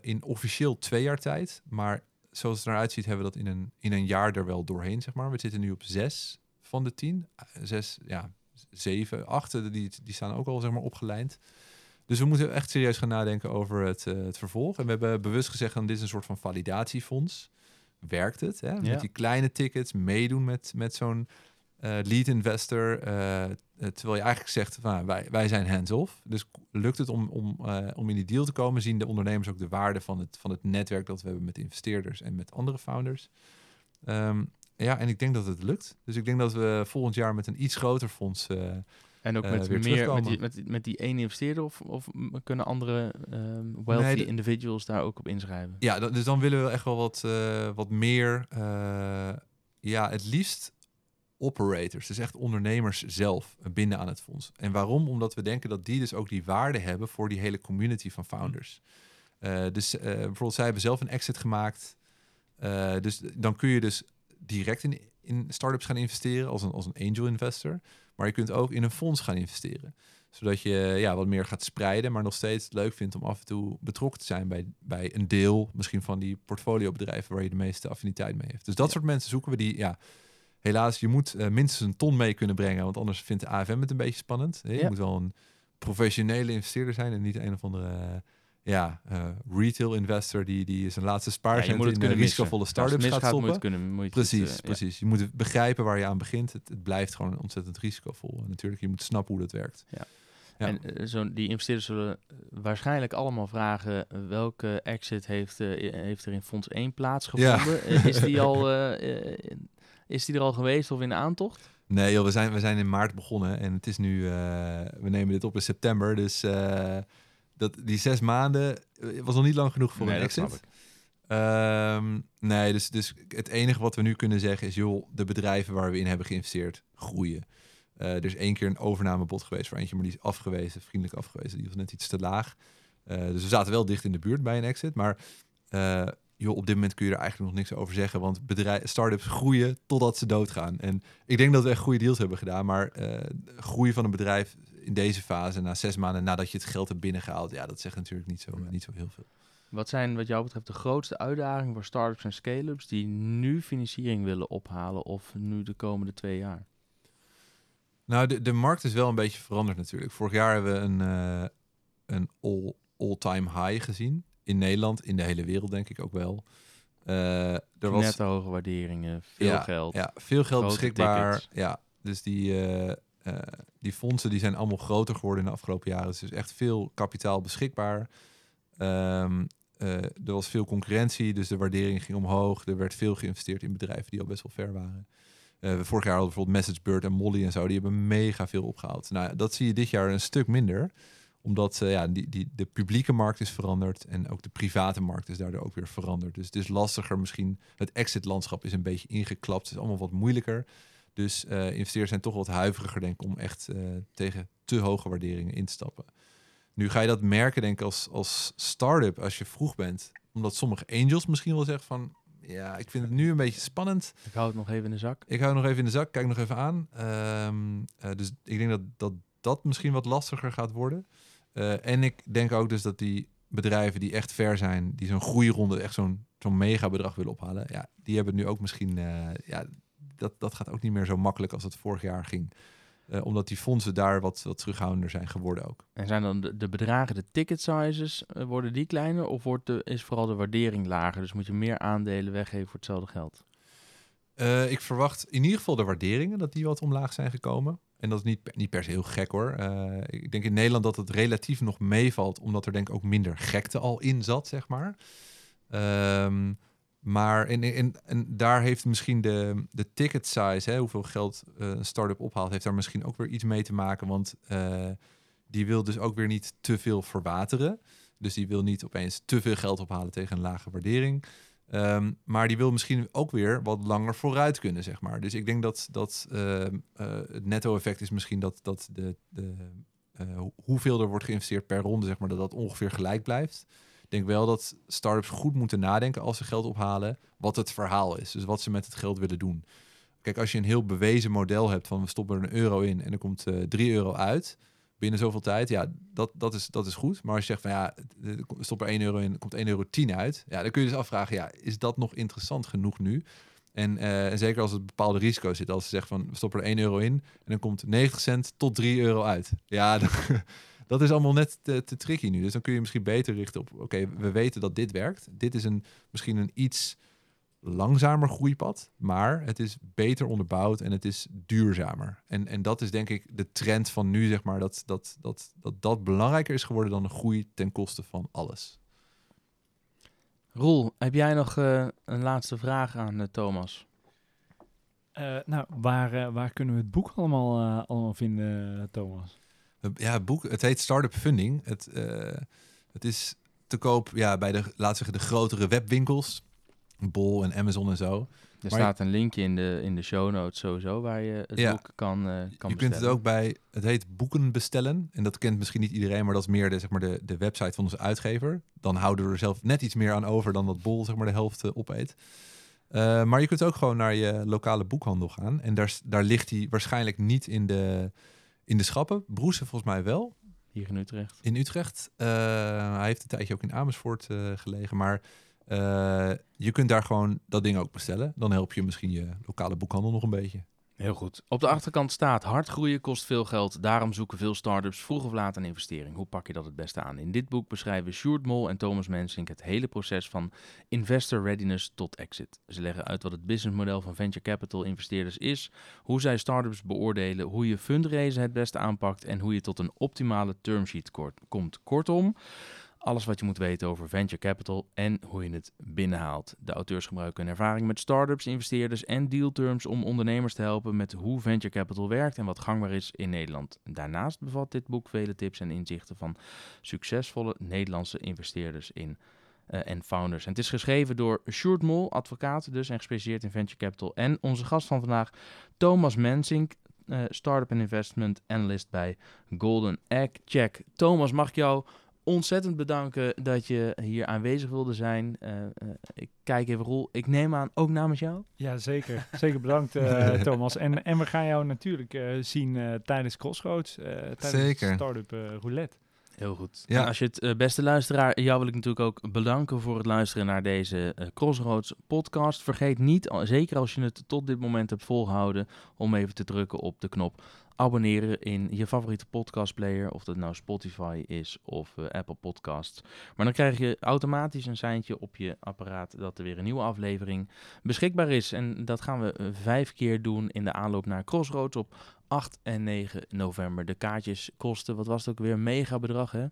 in officieel twee jaar tijd. Maar zoals het eruit ziet, hebben we dat in een, in een jaar er wel doorheen, zeg maar. We zitten nu op zes van de tien. Eh, Zes, ja, zeven, acht, eh, die, die staan ook al, zeg maar, opgelijnd. Dus we moeten echt serieus gaan nadenken over het, eh, het vervolg. En we hebben bewust gezegd, dan dit is een soort van validatiefonds. Werkt het? Hè? Ja. Met die kleine tickets, meedoen met, met zo'n lead investor. eh, eh, terwijl je eigenlijk zegt, van, nou, wij, wij zijn hands-off. Dus lukt het om, om, eh, om in die deal te komen, zien de ondernemers ook de waarde van het, van het netwerk dat we hebben met investeerders en met andere founders. Ehm, ja, en ik denk dat het lukt. Dus ik denk dat we volgend jaar met een iets groter fonds. eh, En ook eh, met weer meer met die, met, die- met die ene investeerder of, of kunnen andere ehm, wealthy Nee, individuals daar ook op inschrijven? Ja, dus dan willen we echt wel wat, eh, wat meer. eh, ja, het liefst operators, dus echt ondernemers zelf eh, binden aan het fonds. En waarom? Omdat we denken dat die dus ook die waarde hebben voor die hele community van founders. Eh, dus eh, bijvoorbeeld, zij hebben zelf een exit gemaakt. Dus dan kun je dus direct in, in startups gaan investeren als een, als een angel investor. Maar je kunt ook in een fonds gaan investeren. Zodat je ja, wat meer gaat spreiden, maar nog steeds leuk vindt om af en toe betrokken te zijn bij, bij een deel misschien van die portfoliobedrijven waar je de meeste affiniteit mee heeft. Dus dat Ja. soort mensen zoeken we die, ja, helaas, je moet eh, minstens een ton mee kunnen brengen, want anders vindt de AFM het een beetje spannend. Je Ja. moet wel een professionele investeerder zijn en niet een of andere ja, eh, retail investor die, die zijn laatste Ja, spaarcent moet het in kunnen eh, risicovolle startups gaat moet kunnen. Moet je het, Precies, ja. precies. Je moet begrijpen waar je aan begint. Het, het blijft gewoon ontzettend risicovol. En natuurlijk, je moet snappen hoe dat werkt. Ja. En zo'n die investeerders zullen waarschijnlijk allemaal vragen welke exit heeft, heeft er in fonds 1 plaatsgevonden? Is, die al, is die er al geweest of in de aantocht? Nee, joh, we, zijn, we zijn in maart begonnen en het is nu, eh, we nemen dit op in september. Dus eh, dat, die zes maanden eh, was nog niet lang genoeg voor Nee, een dat snap exit. ik. Ehm, nee, dus, dus het enige wat we nu kunnen zeggen is, joh, de bedrijven waar we in hebben geïnvesteerd groeien. Eh, er is één keer een overnamebod geweest voor eentje, maar die is afgewezen, vriendelijk afgewezen. Die was net iets te laag. Eh, dus we zaten wel dicht in de buurt bij een exit. Maar eh, joh, op dit moment kun je er eigenlijk nog niks over zeggen. Want bedrijf, start-ups groeien totdat ze doodgaan. En ik denk dat we echt goede deals hebben gedaan. Maar eh groei van een bedrijf in deze fase, na zes maanden nadat je het geld hebt binnengehaald, ja, dat zegt natuurlijk niet zo, niet zo heel veel. Wat zijn wat jou betreft de grootste uitdagingen voor startups en scale-ups die nu financiering willen ophalen of nu de komende twee jaar? Nou, de, de markt is wel een beetje veranderd natuurlijk. Vorig jaar hebben we een, eh, een all, all-time high gezien. In Nederland, in de hele wereld denk ik ook wel. Eh, er was Net hoge waarderingen, veel geld. Ja, veel geld beschikbaar. tickets. Ja, dus die, eh, eh, die fondsen die zijn allemaal groter geworden in de afgelopen jaren. Dus er is echt veel kapitaal beschikbaar. Ehm, eh, er was veel concurrentie, dus de waardering ging omhoog. Er werd veel geïnvesteerd in bedrijven die al best wel ver waren. We vorig jaar hadden bijvoorbeeld MessageBird en Molly en zo. Die hebben mega veel opgehaald. Nou, dat zie je dit jaar een stuk minder. Omdat eh, ja, die, die, de publieke markt is veranderd. En ook de private markt is daardoor ook weer veranderd. Dus het is lastiger misschien. Het exit-landschap is een beetje ingeklapt. Het is allemaal wat moeilijker. Dus eh, investeerders zijn toch wat huiveriger, denk ik, om echt eh, tegen te hoge waarderingen in te stappen. Nu ga je dat merken, denk ik, als, als start-up als je vroeg bent. Omdat sommige angels misschien wel zeggen van... Ja, ik vind het nu een beetje spannend. Ik hou het nog even in de zak. Ik hou nog even in de zak, kijk nog even aan. Ehm, eh, dus ik denk dat, dat dat misschien wat lastiger gaat worden. Eh, en ik denk ook dus dat die bedrijven die echt ver zijn, die zo'n groeironde, echt zo'n zo'n mega bedrag willen ophalen, ja, die hebben nu ook misschien, eh, ja, dat, dat gaat ook niet meer zo makkelijk als het vorig jaar ging. Eh, omdat die fondsen daar wat, wat terughoudender zijn geworden ook. En zijn dan de, de bedragen, de ticket sizes, worden die kleiner of wordt de, is vooral de waardering lager? Dus moet je meer aandelen weggeven voor hetzelfde geld? Ik verwacht in ieder geval de waarderingen, dat die wat omlaag zijn gekomen. En dat is niet, niet per se heel gek hoor. Eh, ik denk in Nederland dat het relatief nog meevalt, omdat er denk ik ook minder gekte al in zat, zeg maar. Ehm, maar en daar heeft misschien de, de ticket size, hè, hoeveel geld eh, een start-up ophaalt, heeft daar misschien ook weer iets mee te maken. Want eh, die wil dus ook weer niet te veel verwateren. Dus die wil niet opeens te veel geld ophalen tegen een lage waardering. Ehm, maar die wil misschien ook weer wat langer vooruit kunnen, zeg maar. Dus ik denk dat, dat ehm, eh, het netto-effect is misschien dat, dat de, de, eh, hoe- hoeveel er wordt geïnvesteerd per ronde, zeg maar, dat dat ongeveer gelijk blijft. Ik denk wel dat startups goed moeten nadenken als ze geld ophalen, wat het verhaal is. Dus wat ze met het geld willen doen. Kijk, als je een heel bewezen model hebt van we stoppen er een euro in en er komt eh 3 euro uit binnen zoveel tijd, ja, dat, dat, is, dat is goed. Maar als je zegt van ja, stop er 1 euro in, komt 1,10 euro uit, ja, dan kun je dus afvragen, ja, is dat nog interessant genoeg nu? En, eh, zeker als het bepaalde risico's zit, als ze zeggen van stoppen er 1 euro in en dan komt 90 cent tot 3 euro uit. Ja, dat is allemaal net te, te tricky nu. Dus dan kun je misschien beter richten op, oké, we weten dat dit werkt. Dit is een, misschien een iets langzamer groeipad, maar het is beter onderbouwd en het is duurzamer. En, en dat is denk ik de trend van nu, zeg maar, dat dat, dat, dat dat belangrijker is geworden dan de groei ten koste van alles. Roel, heb jij nog eh, een laatste vraag aan eh, Thomas? Eh, nou, waar, waar kunnen we het boek allemaal, allemaal vinden, Thomas? Ja, het boek, het heet Startup Funding. Het, eh, het is te koop ja, bij de, laten we zeggen, de grotere webwinkels. Bol en Amazon en zo. Er Maar- staat een linkje in de, in de show notes sowieso waar je het Ja. boek kan, eh kan je bestellen. kunt het ook bij, het heet Boeken bestellen. En dat kent misschien niet iedereen, maar dat is meer de, zeg maar de, de website van onze uitgever. Dan houden we er zelf net iets meer aan over dan dat Bol zeg maar, de helft eh, opeet. Eh, maar je kunt ook gewoon naar je lokale boekhandel gaan. En daar, daar ligt hij waarschijnlijk niet in de, in de schappen. Broesen volgens mij wel. Hier in Utrecht. in Utrecht. Hij heeft een tijdje ook in Amersfoort gelegen. Maar eh, je kunt daar gewoon dat ding ook bestellen. Dan help je misschien je lokale boekhandel nog een beetje. Heel goed. Op de achterkant staat: hard groeien kost veel geld. Daarom zoeken veel startups vroeg of laat een investering. Hoe pak je dat het beste aan? In dit boek beschrijven Sjoerd Mol en Thomas Mensink het hele proces van investor readiness tot exit. Ze leggen uit wat het businessmodel van venture capital investeerders is, hoe zij startups beoordelen, hoe je fundraisen het beste aanpakt en hoe je tot een optimale termsheet komt. Kortom, alles wat je moet weten over venture capital en hoe je het binnenhaalt. De auteurs gebruiken hun ervaring met startups, investeerders en dealterms om ondernemers te helpen met hoe venture capital werkt en wat gangbaar is in Nederland. Daarnaast bevat dit boek vele tips en inzichten van succesvolle Nederlandse investeerders in eh, en founders. En het is geschreven door Sjoerd Mol, advocaat dus en gespecialiseerd in venture capital. En onze gast van vandaag, Thomas Mensink, eh, startup en investment analyst bij Golden Egg Check. Thomas, mag ik jou ontzettend bedanken dat je hier aanwezig wilde zijn. Eh, eh, ik kijk even, Roel. Ik neem aan, ook namens jou? Ja, zeker. Zeker bedankt, eh, Thomas. En, en we gaan jou natuurlijk eh, zien eh, tijdens Crossroads, eh tijdens Zeker. Startup eh, Roulette. Heel goed. Ja. En als je het beste luisteraar, jou wil ik natuurlijk ook bedanken voor het luisteren naar deze eh, Crossroads podcast. Vergeet niet, al- zeker als je het tot dit moment hebt volgehouden, om even te drukken op de knop abonneren in je favoriete podcastplayer. Of dat nou Spotify is of eh, Apple Podcasts. Maar dan krijg je automatisch een seintje op je apparaat dat er weer een nieuwe aflevering beschikbaar is. En dat gaan we eh, vijf keer doen in de aanloop naar Crossroads op 8 en 9 november. De kaartjes kosten, wat was het ook weer, mega bedrag hè?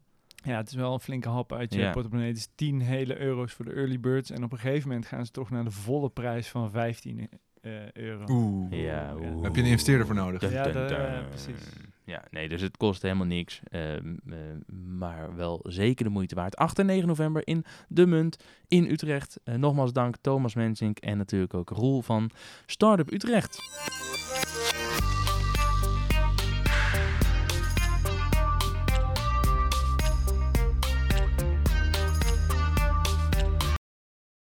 Ja, het is wel een flinke hap uit je Ja. portemonnee. Het is 10 hele euro's voor de early birds. En op een gegeven moment gaan ze toch naar de volle prijs van 15 eh, euro. Oeh. Ja, oeh. Heb je een investeerder voor nodig? Dun, Ja, dun, dat, dun. eh, precies. Ja, nee, dus het kost helemaal niks. ehm, eh, maar wel zeker de moeite waard. 8 en 9 november in De Munt in Utrecht. Eh, nogmaals dank Thomas Mensink en natuurlijk ook Roel van Startup Utrecht.